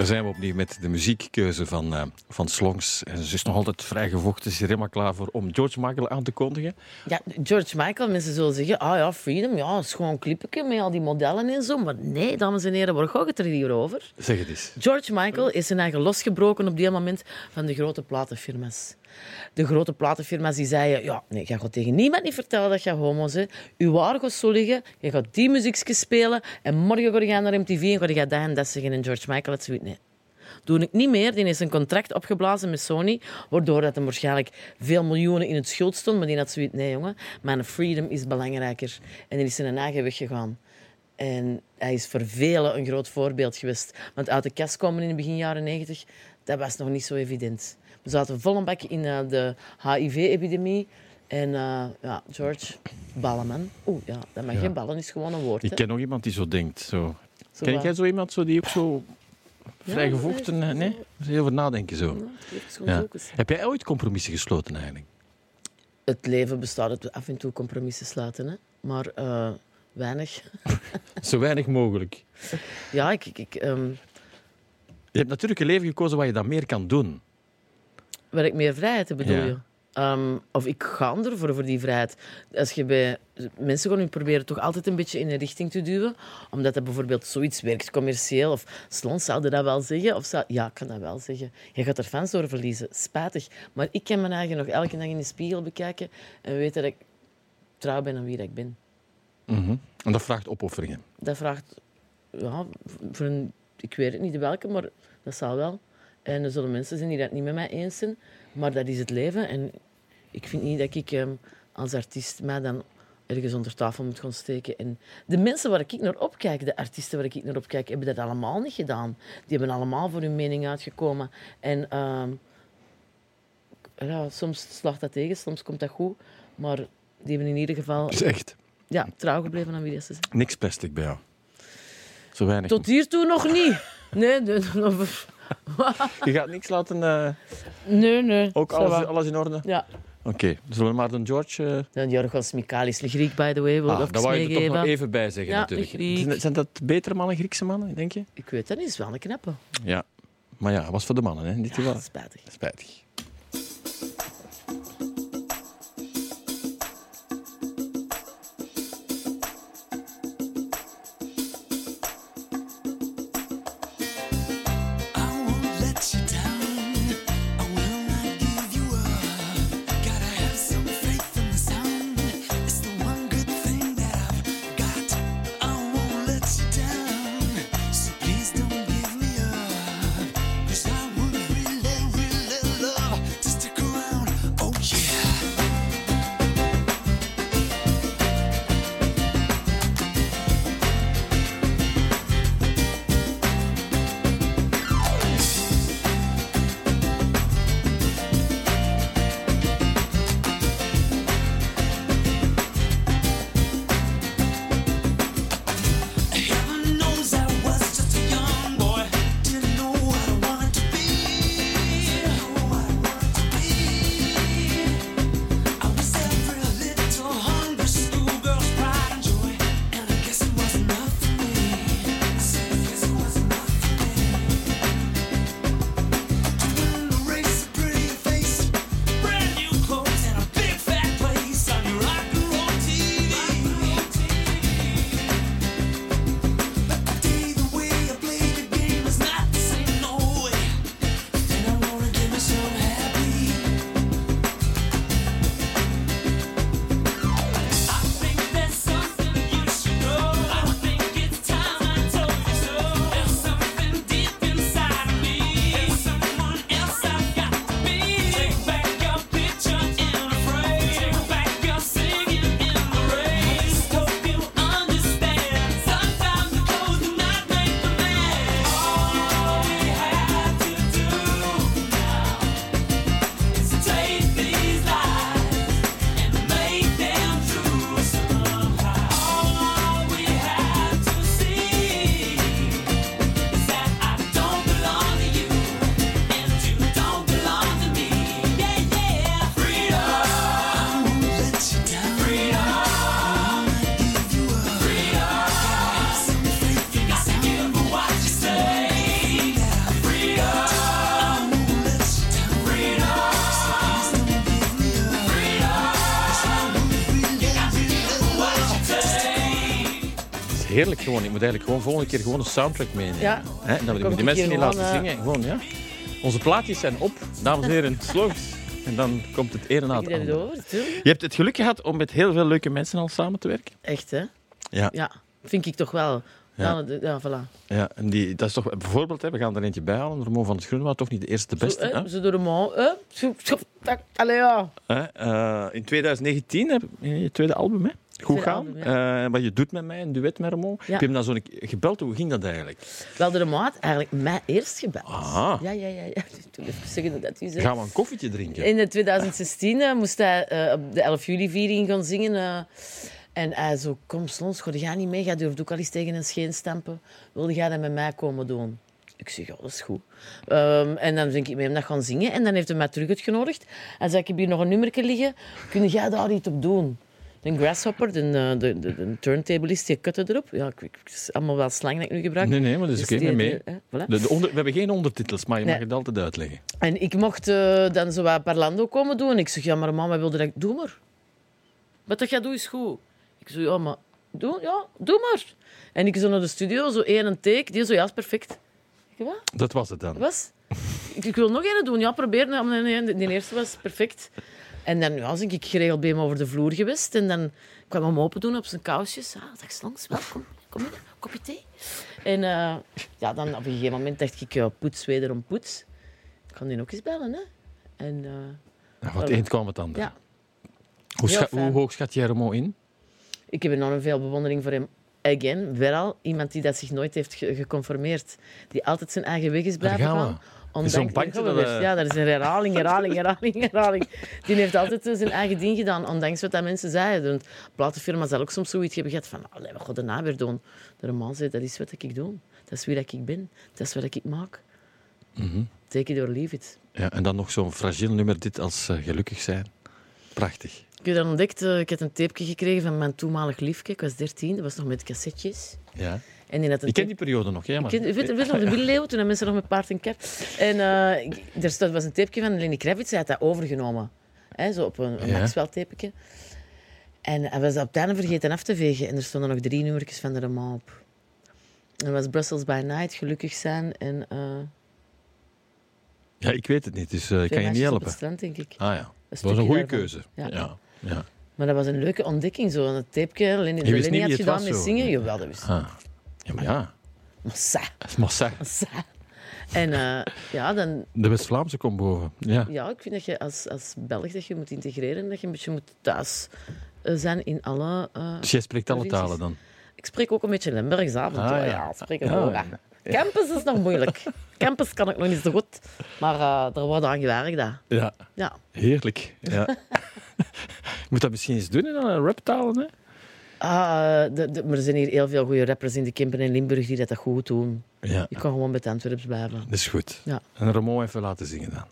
A: Daar zijn we opnieuw met de muziekkeuze van, eh, van Slongs. En ze is nog altijd vrij gevochten. Ze is helemaal klaar voor om George Michael aan te kondigen.
B: Ja, George Michael, mensen zullen zeggen, ah ja, Freedom, ja, is gewoon een clipje met al die modellen en zo. Maar nee, dames en heren, waar gaat het er hier over?
A: Zeg het eens.
B: George Michael is zijn eigen losgebroken op die moment van de grote platenfirma's. De grote platenfirma's die zeiden, ja, nee, je gaat tegen niemand niet vertellen dat je homo's bent. Je waar gaat zo liggen, je gaat die muziekjes spelen en morgen ga je naar MTV en ga je dat en dat zeggen. En George Michael had zoiets, nee. Doe ik niet meer. Die is een contract opgeblazen met Sony, waardoor dat hem waarschijnlijk veel miljoenen in het schuld stond. Maar die had zoiets, nee jongen, mijn freedom is belangrijker. En die is zijn eigen weg gegaan. En hij is voor velen een groot voorbeeld geweest. Want uit de kast komen in de begin jaren negentig, dat was nog niet zo evident. We zaten vol een bak in eh, de HIV-epidemie. En eh, ja, George, ballen man. Oeh, ja, dat mag
A: Ja.
B: geen ballen, is gewoon een woord.
A: Ik
B: hè.
A: ken nog iemand die zo denkt. Zo.
B: Zo
A: Ken jij zo iemand zo, die ook zo vrij
B: Ja,
A: gevochten...
B: nee,
A: eh, Nee? Heel over nadenken zo.
B: Ja.
A: Heb jij ooit compromissen gesloten eigenlijk?
B: Het leven bestaat uit af en toe compromissen sluiten, hè. maar weinig. (laughs)
A: Zo weinig mogelijk.
B: Ja, ik, ik, ik, ehm,
A: Je hebt natuurlijk een leven gekozen waar je dat meer kan doen.
B: Waar ik meer vrijheid heb, bedoel
A: Ja.
B: je? Ehm, of ik ga ervoor voor die vrijheid. Als je bij mensen gewoon proberen toch altijd een beetje in een richting te duwen, omdat dat bijvoorbeeld zoiets werkt commercieel, of Slons zouden dat wel zeggen, of zou, ja, ik kan dat wel zeggen. Je gaat er fans door verliezen, spijtig. Maar ik kan mijn eigen nog elke dag in de spiegel bekijken en weten dat ik trouw ben aan wie dat ik ben.
A: Mhm. En dat vraagt opofferingen.
B: Dat vraagt, ja, voor een, ik weet het niet welke, maar dat zal wel. En er zullen mensen zijn die dat niet met mij eens zijn, maar dat is het leven. En ik vind niet dat ik ehm, als artiest mij dan ergens onder tafel moet gaan steken. En de mensen waar ik naar opkijk, de artiesten waar ik naar opkijk, hebben dat allemaal niet gedaan. Die hebben allemaal voor hun mening uitgekomen. En ehm, ja, soms slaagt dat tegen, soms komt dat goed, maar die hebben in ieder geval
A: Dat is echt
B: ja, trouw gebleven aan wie dat ze zijn.
A: niks plastic bij jou. Zo weinig.
B: Tot hiertoe nog niet. Nee, (laughs)
A: Je gaat niks laten... eh,
B: nee. nee.
A: ook alles, alles in orde?
B: Ja.
A: Oké. Zullen we maar de George... eh,
B: Dan Jorgos Mikalis, de Griek, by the way, wil
A: Ah, daar wou je er toch nog even bij zeggen,
B: Ja,
A: natuurlijk. Zijn- Zijn dat betere mannen, Griekse mannen, denk je?
B: Ik weet dat niet, is wel een knappe.
A: Ja. Maar ja, het was voor de mannen, hè, dit geval.
B: Spijtig.
A: Spijtig. Heerlijk gewoon. Ik moet eigenlijk gewoon volgende keer gewoon een soundtrack meenemen.
B: Ja.
A: Hè? Dat we
B: Komt
A: die mensen niet laten
B: gewoon, eh,
A: zingen. Gewoon, ja. Onze plaatjes zijn op, dames en heren. Slogans. En dan komt het ene na
B: Ik
A: het andere. Je hebt het geluk gehad om met heel veel leuke mensen al samen te werken.
B: Echt, hè?
A: Ja.
B: Ja, vind ik toch wel.
A: Ja.
B: Ja, ja voilà.
A: ja en die, dat is toch bijvoorbeeld, hè, we gaan er eentje bij halen. Ramon van het Groenwoud, toch niet de eerste, de beste.
B: Zo,
A: hè?
B: Ze door hè. Zo, zo, tak, Allee, ja.
A: Hè, eh, in 2019 heb je je tweede album, hè? Goed gaan. Eh, wat je doet met mij, een duet met Ramon.
B: Ja.
A: Heb je hem dan zo gebeld? Hoe ging dat eigenlijk?
B: Wel, de maat eigenlijk mij eerst gebeld.
A: Ah.
B: Ja, ja, ja. ja. (laughs) Toen even zeggen dat u.
A: Gaan we een koffietje drinken?
B: In 2016 eh, moest hij eh, op de 11 juli-viering gaan zingen. en hij zo, kom Slons, ga jij niet mee? Jij durft ook al eens tegen een scheen stampen. Wilde jij dat met mij komen doen? Ik zeg, ja, dat is goed. Ehm, en dan ben ik met hem dat gaan zingen. En dan heeft hij mij terug uitgenodigd. En zei, ik heb hier nog een nummertje liggen. Kun jij daar iets op doen? De grasshopper, de, eh, de, de, de turntablist, die kutte erop. Ja, ik, ik, het is allemaal wel slang dat ik nu gebruik.
A: Nee, nee, maar dat is
B: Dus
A: oké,
B: die-
A: mee.
B: die- hè, voilà.
A: De, de onder- we hebben geen ondertitels, maar je
B: Nee.
A: mag het altijd uitleggen.
B: En ik mocht eh, dan zo wat Parlando komen doen. En ik zeg, ja, maar mama wilde dat ik... Doe maar. Wat dat jij doet is goed. Ik zeg, ja, maar... Doe, ja, doe maar. En ik zo naar de studio, zo één een take. Die zo, ja, is perfect. Ik wat?
A: Dat was het dan.
B: Was? Ik, ik wil nog één doen. Ja, probeer. Nee, nee, nee, die eerste was perfect. En dan ja, ben ik geregeld bij hem over de vloer geweest. En dan kwam hem open doen op zijn kousjes. Ah, dag langs, welkom. Kom in, kopje thee. En eh, ja, dan op een gegeven moment dacht ik, ja, poets, wederom poets. Ik kan die ook eens bellen, hè. En eh,
A: Nou, wat één kwam het ander.
B: ja,
A: hoe, scha- hoe hoog schat jij Ramon in?
B: ik heb enorm veel bewondering voor hem. Again, wel iemand die dat zich nooit heeft ge- geconformeerd. Die altijd zijn eigen weg is blijven
A: gaan zo'n bandje
B: gaan we
A: dat, eh,
B: Ja, dat is een herhaling, herhaling, herhaling, herhaling. Die heeft altijd zijn eigen ding gedaan, ondanks wat dat mensen zeiden. De platenfirma zal ook soms zoiets hebben gehad van, allee, wat gaat er nou weer doen? De roman zei, dat is wat ik doe. Dat is wie dat ik ben. Dat is wat ik maak.
A: Mhm.
B: Take it or leave it.
A: Ja, en dan nog zo'n fragiel nummer, dit als eh, gelukkig zijn. Prachtig.
B: Ik heb dat ontdekt, eh, ik had een tapeje gekregen van mijn toenmalig liefje. Ik was 13, dat was nog met cassettes.
A: Ja.
B: En
A: Ik ken die periode nog, ja, maar...
B: Ik ken- weet, weet nog, de (laughs) middeleeuwen, toen mensen nog met paard en kar. En eh, er stond, was een tapeje van Lenny Kravitz, hij had dat overgenomen. Hè, zo op een, een
A: Ja.
B: Maxwell-tapetje. En hij was dat op het einde vergeten af te vegen. En er stonden nog drie nummertjes van de roman op. En was Brussels by Night, Gelukkig zijn en eh
A: Ja, ik weet het niet, dus eh, ik kan je niet
B: op
A: helpen.
B: het strand, denk ik.
A: Ah ja, dat was een goede keuze.
B: Ja.
A: Ja. Ja.
B: Maar dat was een leuke ontdekking, zo. Een tapeje, Lenny, Lenny had gedaan met zingen. Jawel, dat wist.
A: Ah. Ja, maar ja,
B: Massa,
A: massa.
B: massa. En eh, ja, dan,
A: De West-Vlaamse komt boven. Ja.
B: Ja, ik vind dat je als, als Belg dat je moet integreren, dat je een beetje moet thuis eh, zijn in alle... eh,
A: Dus jij spreekt alle talen dan?
B: Ik spreek ook een beetje Limburgs af en toe.
A: Ah, ja.
B: ja. Campus is nog moeilijk. Campus kan ik nog niet zo goed. Maar eh er wordt aan gewerkt. hè.
A: Ja,
B: Ja.
A: heerlijk. Ja. (laughs) Moet dat misschien eens doen in een raptalen, hè?
B: Ah, de, de- maar er zijn hier heel veel goede rappers in de Kempen en Limburg die dat, dat goed doen.
A: Ja,
B: Je kan gewoon met Antwerps blijven.
A: dat is goed.
B: Ja.
A: En Ramon even laten zingen dan.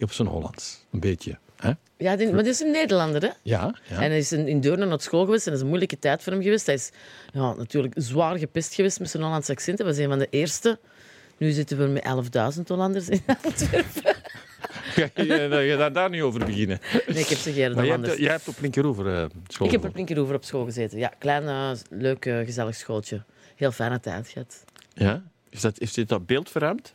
A: Op zijn Hollands. Een beetje. Hè?
B: Ja, maar dit is een Nederlander, hè?
A: Ja, ja.
B: En hij is in, in Deurne naar school geweest en dat is een moeilijke tijd voor hem geweest. Hij is ja, natuurlijk zwaar gepest geweest met zijn Hollandse accent. Hij was een van de eerste. Nu zitten we met 11.000 Hollanders in (laughs) Antwerpen. (laughs)
A: Ga je, dat je daar, daar niet over beginnen.
B: Nee, ik heb ze
A: jij
B: Hollanders.
A: hebt, jij hebt op Linkeroever eh school.
B: Ik heb op Linkeroever op school gezeten. Ja, klein, eh, leuk, eh, gezellig schooltje. Heel fijne tijd gehad.
A: Ja? Is dat, heeft dit dat beeld verruimd?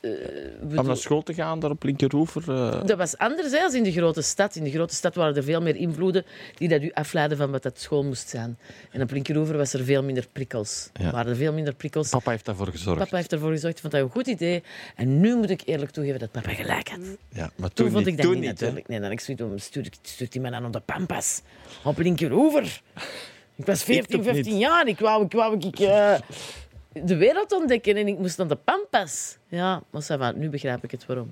B: We
A: Om naar school te gaan daar op Linkeroever? eh,
B: Dat was anders hè, als in de grote stad. In de grote stad waren er veel meer invloeden die dat u afleiden van wat dat school moest zijn. En op Linkeroever was er veel minder prikkels.
A: Ja.
B: waren er veel minder prikkels.
A: Papa heeft daarvoor gezorgd.
B: Papa heeft ervoor gezorgd, vond dat een goed idee. En nu moet ik eerlijk toegeven dat papa gelijk had.
A: Ja, maar
B: Toen,
A: toen,
B: vond ik dat
A: toen
B: niet, natuurlijk. Nee, dan ik zoiets stuur, stuurt hij me dan op de Pampas. Op Linkeroever. Ik was 14,
A: toch
B: 15
A: niet?
B: jaar. Ik wou, ik wou ik, eh, de wereld ontdekken en ik moest naar de Pampas. Ja, maar nu begrijp ik het waarom.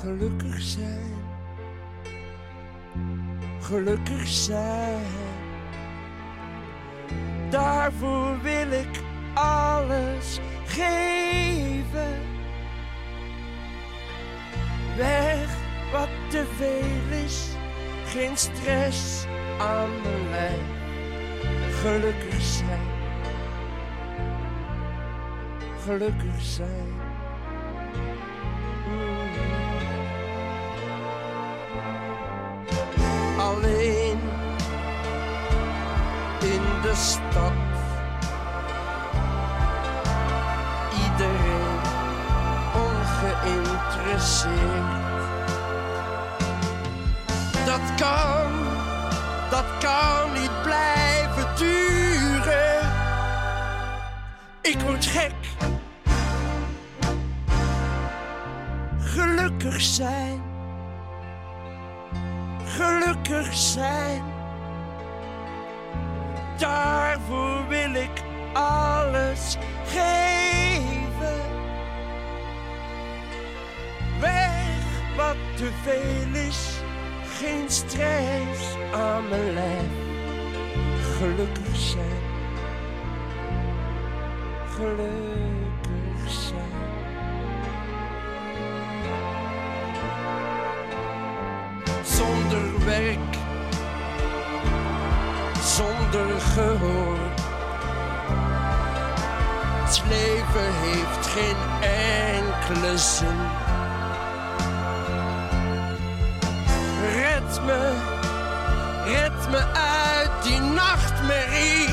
F: Gelukkig zijn. Gelukkig zijn. Daarvoor wil ik alles geven. Weg wat te veel is, geen stress aan mijn lijf.
G: Gelukkig zijn. Gelukkig zijn. Alleen in de stad. Ongeïnteresseerd. Dat kan, dat kan niet blijven duren. Ik word gek. Gelukkig zijn. Gelukkig zijn. Te veel is, geen stress aan mijn lijf. Gelukkig zijn. Gelukkig zijn. Zonder werk, zonder gehoor. Het leven heeft geen enkele zin. Me uit die nachtmerrie.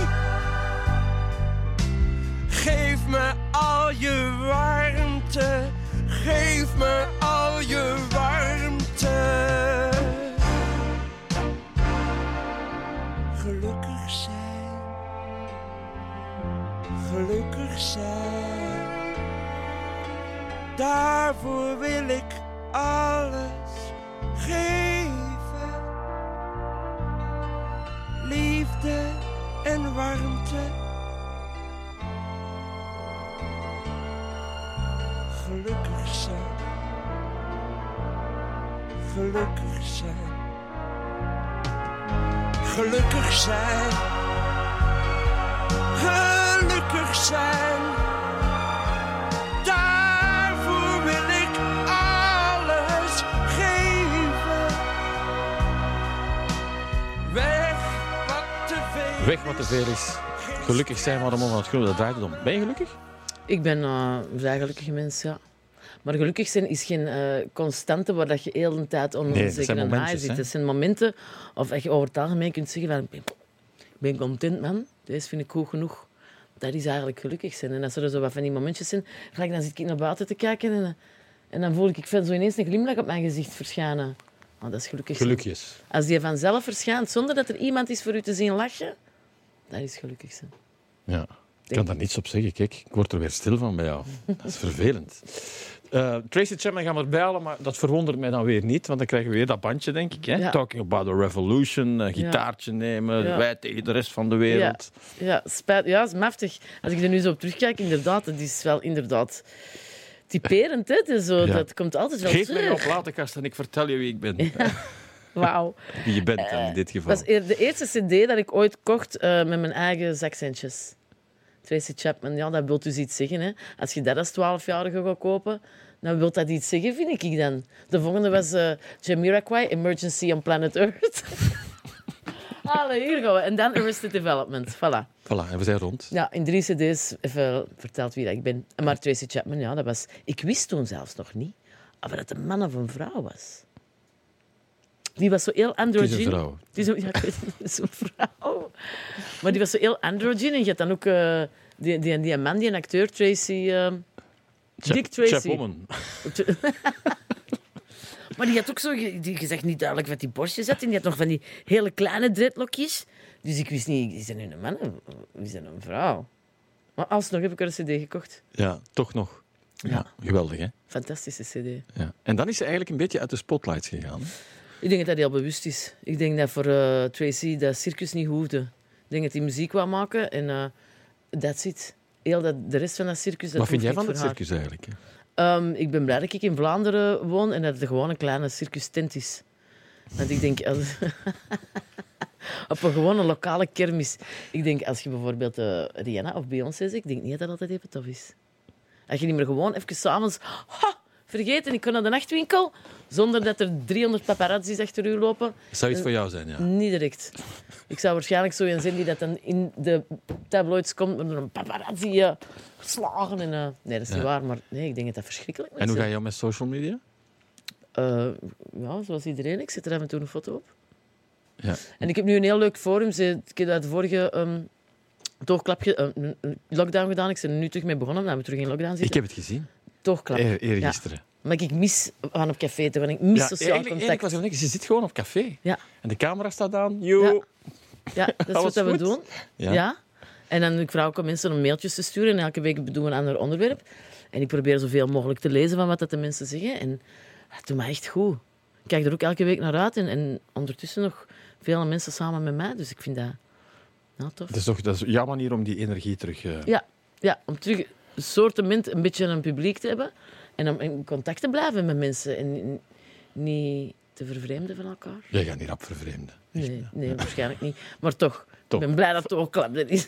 G: Geef me al je warmte, geef me al je. Zijn. Gelukkig zijn. Gelukkig zijn. Daarvoor wil ik alles geven. Weg wat te veel.
A: Weg wat te veel is. Gelukkig zijn, maar de man van het groen, dat draait het om. Ben je gelukkig?
B: Ik ben eh, een vrij gelukkige mens, ja. Maar gelukkig zijn is geen eh, constante waar dat je heel de tijd onder
A: Nee,
B: een
A: zijn
B: zekere haai zit. Dat zijn momenten, of dat je over het algemeen kunt zeggen van, ik ben, content, man. Deze vind ik goed genoeg. Dat is eigenlijk gelukkig zijn. En als er zo wat van die momentjes zijn, gelijk dan zit ik naar buiten te kijken en, en dan voel ik, ik vind zo ineens een glimlach op mijn gezicht verschijnen. Oh, dat is gelukkig zijn.
A: Gelukjes.
B: Als die vanzelf verschijnt, zonder dat er iemand is voor u te zien lachen, dat is gelukkig zijn.
A: Ja. Ik kan daar niets op zeggen. Kijk, ik word er weer stil van bij jou. (laughs) Dat is vervelend. Eh, Tracy Chapman gaan we erbij halen, maar dat verwondert mij dan weer niet, want dan krijgen we weer dat bandje, denk ik. Hè?
B: Ja.
A: Talking about the revolution, een gitaartje nemen,
B: Ja.
A: wij tegen de rest van de wereld.
B: Ja, spijt, ja, is maftig. Als ik er nu zo op terugkijk, inderdaad, het is wel inderdaad typerend. Hè? Zo. Dat komt altijd wel
A: Geef mij
B: terug.
A: jouw platenkast en ik vertel je wie ik ben. (laughs)
B: Wauw.
A: Wie je bent in dit geval.
B: Dat was de eerste cd dat ik ooit kocht eh, met mijn eigen zakcentjes. Tracy Chapman, ja, dat wil dus iets zeggen. Hè. Als je dat als 12-jarige gaat kopen, dan wil dat iets zeggen, vind ik dan. De volgende was eh Jamiroquai, Emergency on Planet Earth. (laughs) Allee, hier gaan we. En dan Arrested Development. Voilà.
A: Voilà, en we zijn rond.
B: Ja, in drie cd's even verteld wie dat ik ben. Maar Tracy Chapman, ja, dat was... Ik wist toen zelfs nog niet of dat een man of een vrouw was. Die was zo heel
A: Het is een vrouw.
B: Ja, weet het, het is een vrouw. Maar die was zo heel androgyne. En je had dan ook eh, die, die, die man, die een acteur, Tracy... eh, Dick Tracy.
A: Chapwoman. (laughs)
B: Maar die had ook zo... Die, je zegt niet duidelijk wat die borstjes had. En die had nog van die hele kleine dreadlockjes. Dus ik wist niet, is dat nu een man of is dat een vrouw? Maar alsnog heb ik er een cd gekocht.
A: Ja, toch nog. Ja,
B: Ja.
A: geweldig, hè?
B: Fantastische cd.
A: Ja. En dan is ze eigenlijk een beetje uit de spotlights gegaan. hè?
B: Ik denk dat dat heel bewust is. Ik denk dat voor eh, Tracy dat circus niet hoefde. Ik denk dat hij muziek wou maken en eh that's it. Heel dat, de rest van dat circus, dat
A: Wat vind jij van het
B: haar.
A: circus eigenlijk?
B: Ehm, ik ben blij dat ik in Vlaanderen woon en dat het gewoon een kleine circus tent is. Want ik denk... als- (laughs) op een gewone lokale kermis. Ik denk, als je bijvoorbeeld eh, Rihanna of Beyoncé zegt, ik denk niet dat dat altijd even tof is. Als je niet meer gewoon even s'avonds... Ha, vergeten. Ik ga naar de nachtwinkel zonder dat er 300 paparazzis achter u lopen.
A: Dat zou iets voor jou zijn, ja.
B: Niet direct. Ik zou waarschijnlijk zo een zijn die dat dan in de tabloids komt met een paparazzi eh, geslagen. En, eh, nee, dat is niet
A: Ja.
B: waar, maar nee, ik denk dat dat verschrikkelijk is.
A: En hoe ga je om met social media?
B: Eh, ja, zoals iedereen. Ik zet er af en toe een foto op.
A: Ja.
B: En ik heb nu een heel leuk forum. Ik heb de vorige eh, een lockdown gedaan. Ik ben er nu terug mee begonnen, omdat we terug in lockdown
A: Ik
B: zitten.
A: heb het gezien. Eer, eergisteren.
B: Maar ik mis gaan op café te gaan. Ik mis
A: Ja,
B: sociaal contact.
A: was er niks. Je zit gewoon op café.
B: Ja.
A: En de camera staat aan. Yo.
B: Ja. Dat is (laughs) wat we doen.
A: Ja.
B: Ja. En dan ik vraag ook aan mensen om mailtjes te sturen. En elke week doen we een ander onderwerp. En ik probeer zoveel mogelijk te lezen van wat dat de mensen zeggen. En het doet me echt goed. Ik kijk er ook elke week naar uit. En, en ondertussen nog veel mensen samen met mij. Dus ik vind dat nou, tof.
A: Dat is toch dat is jouw manier om die energie terug... eh,
B: Ja, ja, om terug soortement een beetje een publiek te hebben. En om in contact te blijven met mensen. En niet te vervreemden van elkaar.
A: Jij gaat niet rap vervreemden. Echt,
B: Nee, nee waarschijnlijk niet. Maar toch,
A: Toch.
B: ik ben blij dat het ook klap dat is.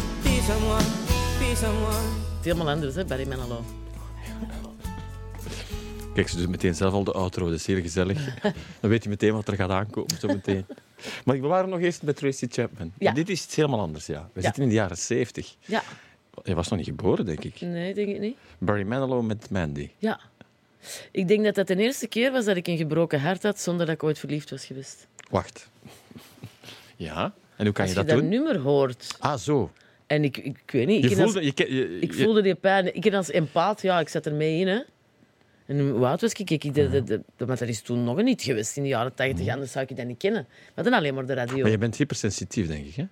H: be someone, be someone.
B: Het is helemaal anders, hè, Barry Manilow.
A: Kijk, ze doet meteen zelf al de outro. Dat is zeer gezellig. Dan weet je meteen wat er gaat aankomen. Zo meteen. Maar we waren nog eerst bij Tracy Chapman.
B: Ja.
A: Dit is iets helemaal anders, ja. We
B: Ja.
A: zitten in de jaren 70.
B: Ja,
A: Je was nog niet geboren, denk ik.
B: nee, denk ik niet.
A: Barry Manilow met Mandy.
B: Ja. Ik denk dat dat de eerste keer was dat ik een gebroken hart had zonder dat ik ooit verliefd was geweest.
A: Wacht. Ja? En hoe kan
B: Als
A: je
B: je
A: dat
B: dat
A: doen?
B: nummer hoort
A: Ah, zo.
B: En ik, ik, weet niet, ik,
A: Je
B: ken als-
A: voelde, je,
B: ik voelde die pijn. Ik als empaat, ja, ik zat er mee in. Hè. En hoe oud was ik? ik, ik de, de, de, de- want dat is toen nog niet geweest in de jaren 80, anders zou ik dat niet kennen. We hadden alleen maar de radio.
A: Maar je bent hypersensitief, denk ik, hè?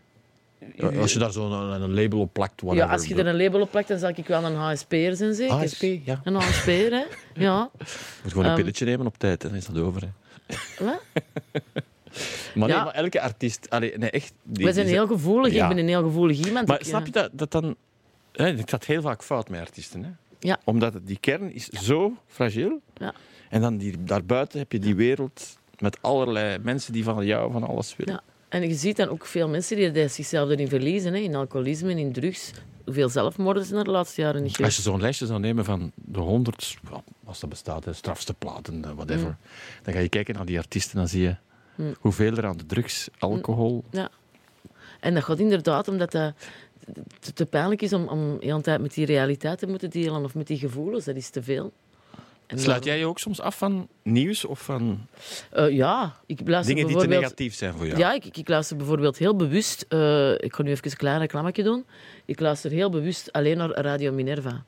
A: Als je daar zo'n een, een label op plakt, whatever.
B: Ja, als je er een label op plakt, dan zal ik wel een HSP'er zijn, zeker.
A: ASP, ja.
B: Een HSP'er, hè. Ja.
A: Je (laughs) moet gewoon een
B: Ehm,
A: pilletje nemen op tijd, hè, dan is dat over. Hè.
B: Wat? (laughs)
A: Maar, nee,
B: Ja.
A: maar elke artiest... Allee, nee, echt... die-
B: We zijn
A: die-
B: heel gevoelig. Ik ben een heel gevoelig iemand.
A: Maar
B: Ik,
A: snap
B: eh,
A: je dat, dat dan... Hè, ik zat heel vaak fout met artiesten. Hè?
B: Ja.
A: Omdat die kern is zo fragiel.
B: Ja.
A: En dan die, daarbuiten heb je die wereld met allerlei mensen die van jou van alles willen.
B: Ja. En je ziet dan ook veel mensen die er zichzelf erin verliezen. Hè, in alcoholisme en in drugs. Hoeveel zelfmoorden zijn er de laatste jaren niet
A: Als je zo'n lijstje zou nemen van de honderd, als dat bestaat, strafste platen, eh, whatever,
B: Mm.
A: dan ga je kijken naar die artiesten dan zie je hoeveel er aan de drugs, alcohol...
B: Ja. En dat gaat inderdaad omdat dat te, te pijnlijk is om, om de hele tijd met die realiteit te moeten delen of met die gevoelens. Dat is te veel. En
A: Sluit jij je ook soms af van nieuws of van
B: Eh, ja, ik luister
A: dingen die te negatief zijn voor jou?
B: Ja, ik, ik luister bijvoorbeeld heel bewust... eh, ik ga nu even een klein reclametje doen. Ik luister heel bewust alleen naar Radio Minerva.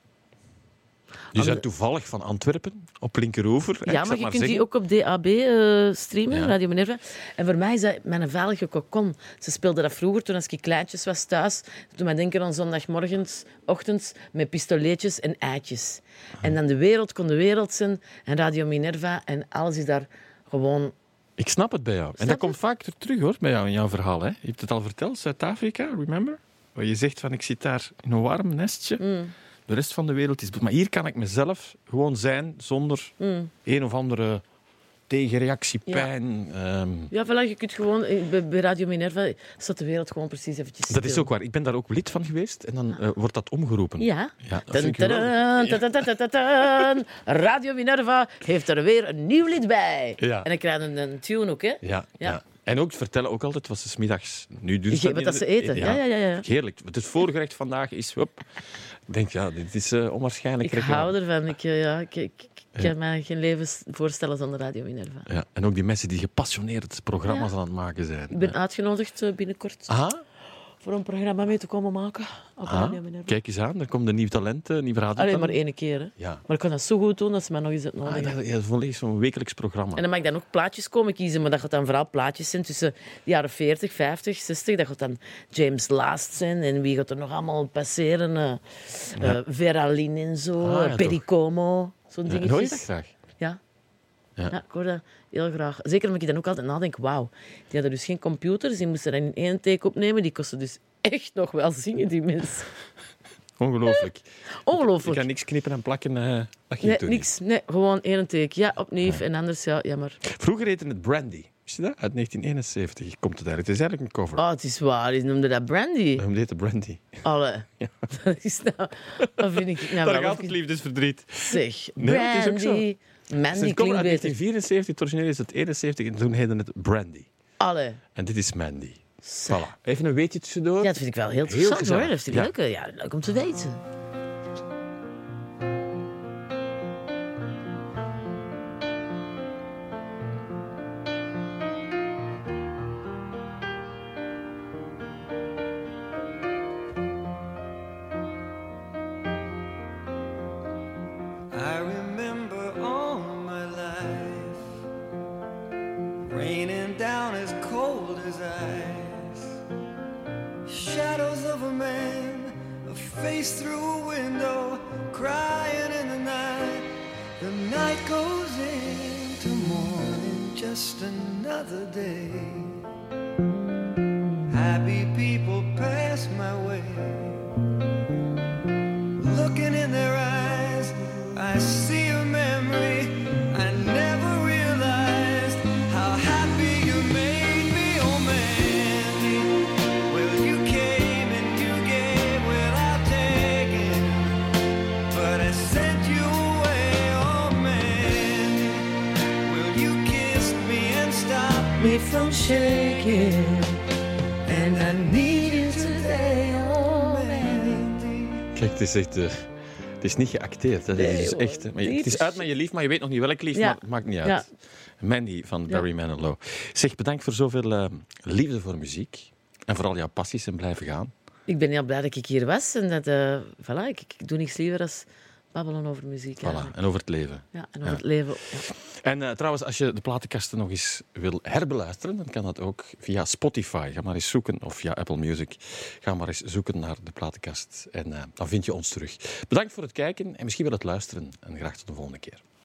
A: Je bent toevallig van Antwerpen, op ik
B: Ja, maar je
A: maar
B: kunt die ook op DAB eh, streamen,
A: Ja.
B: Radio Minerva. En voor mij is dat mijn veilige kokon. Ze speelden dat vroeger toen als ik kleintjes was thuis. Toen mij denken aan zondagmorgens, ochtends, met pistoletjes en eitjes. En dan de wereld kon de wereld zijn en Radio Minerva en alles is daar gewoon...
A: Ik snap het bij jou. en dat komt vaak ter- terug hoor, bij jou in jouw verhaal. Hè. Je hebt het al verteld, Zuid-Afrika, remember? Waar je zegt van ik zit daar in een warm nestje.
B: Mm.
A: De rest van de wereld is... Maar hier kan ik mezelf gewoon zijn zonder
B: Mm.
A: een of andere tegenreactie,
B: Ja.
A: pijn. ehm.
B: Ja, voilà, je kunt gewoon... eh, Bij Radio Minerva staat de wereld gewoon precies eventjes
A: Dat is ook waar. Ik ben daar ook lid van geweest en dan eh, wordt dat omgeroepen.
B: Ja.
A: Ja, dat
B: Dun,
A: ik
B: dun, dun. Radio Minerva heeft er weer een nieuw lied bij.
A: Ja.
B: En dan krijg een, een tune ook, hè?
A: Ja, ja. En ook vertellen ook altijd, was het 's middags. Nu dat
B: wat dat ze eten. Ja, ja, ja, ja.
A: Heerlijk. Het voorgerecht vandaag is... Hop. Ik denk, ja, dit is eh, onwaarschijnlijk
B: Ik hou ervan. Ik, eh, ja, ik, ik, ik kan mij geen leven voorstellen zonder Radio Minerva.
A: Ja, en ook die mensen die gepassioneerd programma's aan het maken zijn.
B: Ik ben uitgenodigd eh, binnenkort
A: Aha,
B: voor een programma mee te komen maken Minerva.
A: kijk eens aan, er komt een nieuw talent, een nieuw radio.
B: Alleen maar één keer, hè.
A: Ja.
B: Maar ik kan dat zo goed doen dat ze mij nog eens
A: Ah,
B: uitnodigen.
A: dat is volledig zo'n wekelijks programma.
B: En dan mag ik dan ook plaatjes komen kiezen, maar dat gaat dan vooral plaatjes zijn tussen de jaren 40, 50, 60. Dat gaat dan James Last zijn. En wie gaat er nog allemaal passeren? eh eh, Vera Lynn en zo,
A: Ah, ja,
B: eh. Pericomo, zo'n
A: Ja,
B: dingetjes.
A: hoor je dat graag?
B: Ja.
A: Ja.
B: Ja. ik hoor dat heel graag. Zeker omdat ik dan ook altijd nadenk, wauw, die hadden dus geen computers, die moesten dan in één take opnemen, die kosten dus echt nog wel zingen, die mensen.
A: Ongelooflijk. Je (laughs)
B: Ongelooflijk.
A: kan niks knippen en plakken. eh dat ging
B: Nee,
A: toen
B: niks. Nee, gewoon één take. Ja, opnieuw. En anders, ja, jammer.
A: Vroeger heette het Brandy. Wist je dat? Uit 1971 komt het eigenlijk. Het is eigenlijk een cover.
B: Oh, het is waar. Die noemde dat Brandy.
A: Hem heette Brandy.
B: Alle. (laughs) (laughs) Dat is nou... Dat vind ik nou
A: Daar gaat het liefdesverdriet.
B: Zeg,
A: Nee, het is ook zo.
B: Mandy
A: is cover
B: klinkt
A: uit
B: beter.
A: 1974. Het origineel is het 71 en toen heette het Brandy.
B: Alle.
A: En dit is Mandy. Voilà. Even een weetje tussendoor.
B: Ja, dat vind ik wel heel
A: Heel
B: interessant hoor. Dat vind ik
A: Ja.
B: leuk. Ja, leuk om te weten.
A: Het echt... eh, het is niet geacteerd. hè. Dit
B: Nee,
A: is echt... je- het is uit met je lief, maar je weet nog niet welk lief.
B: Ja.
A: Maar het maakt niet uit.
B: Ja.
A: Mandy van Barry Manilow. Zeg, bedankt voor zoveel eh, liefde voor muziek. En vooral jouw passies en blijven gaan.
B: ik ben heel blij dat ik hier was. En dat, eh, voilà, ik, ik doe niks liever dan babbelen over muziek.
A: Voilà, en over het leven.
B: Ja, en over
A: Ja.
B: het leven. Ja.
A: En eh, trouwens, als je de platenkasten nog eens wil herbeluisteren, dan kan dat ook via Spotify. Ga maar eens zoeken, of via Apple Music. Ga maar eens zoeken naar de platenkast. En eh, dan vind je ons terug. Bedankt voor het kijken en misschien wel het luisteren. En graag tot de volgende keer.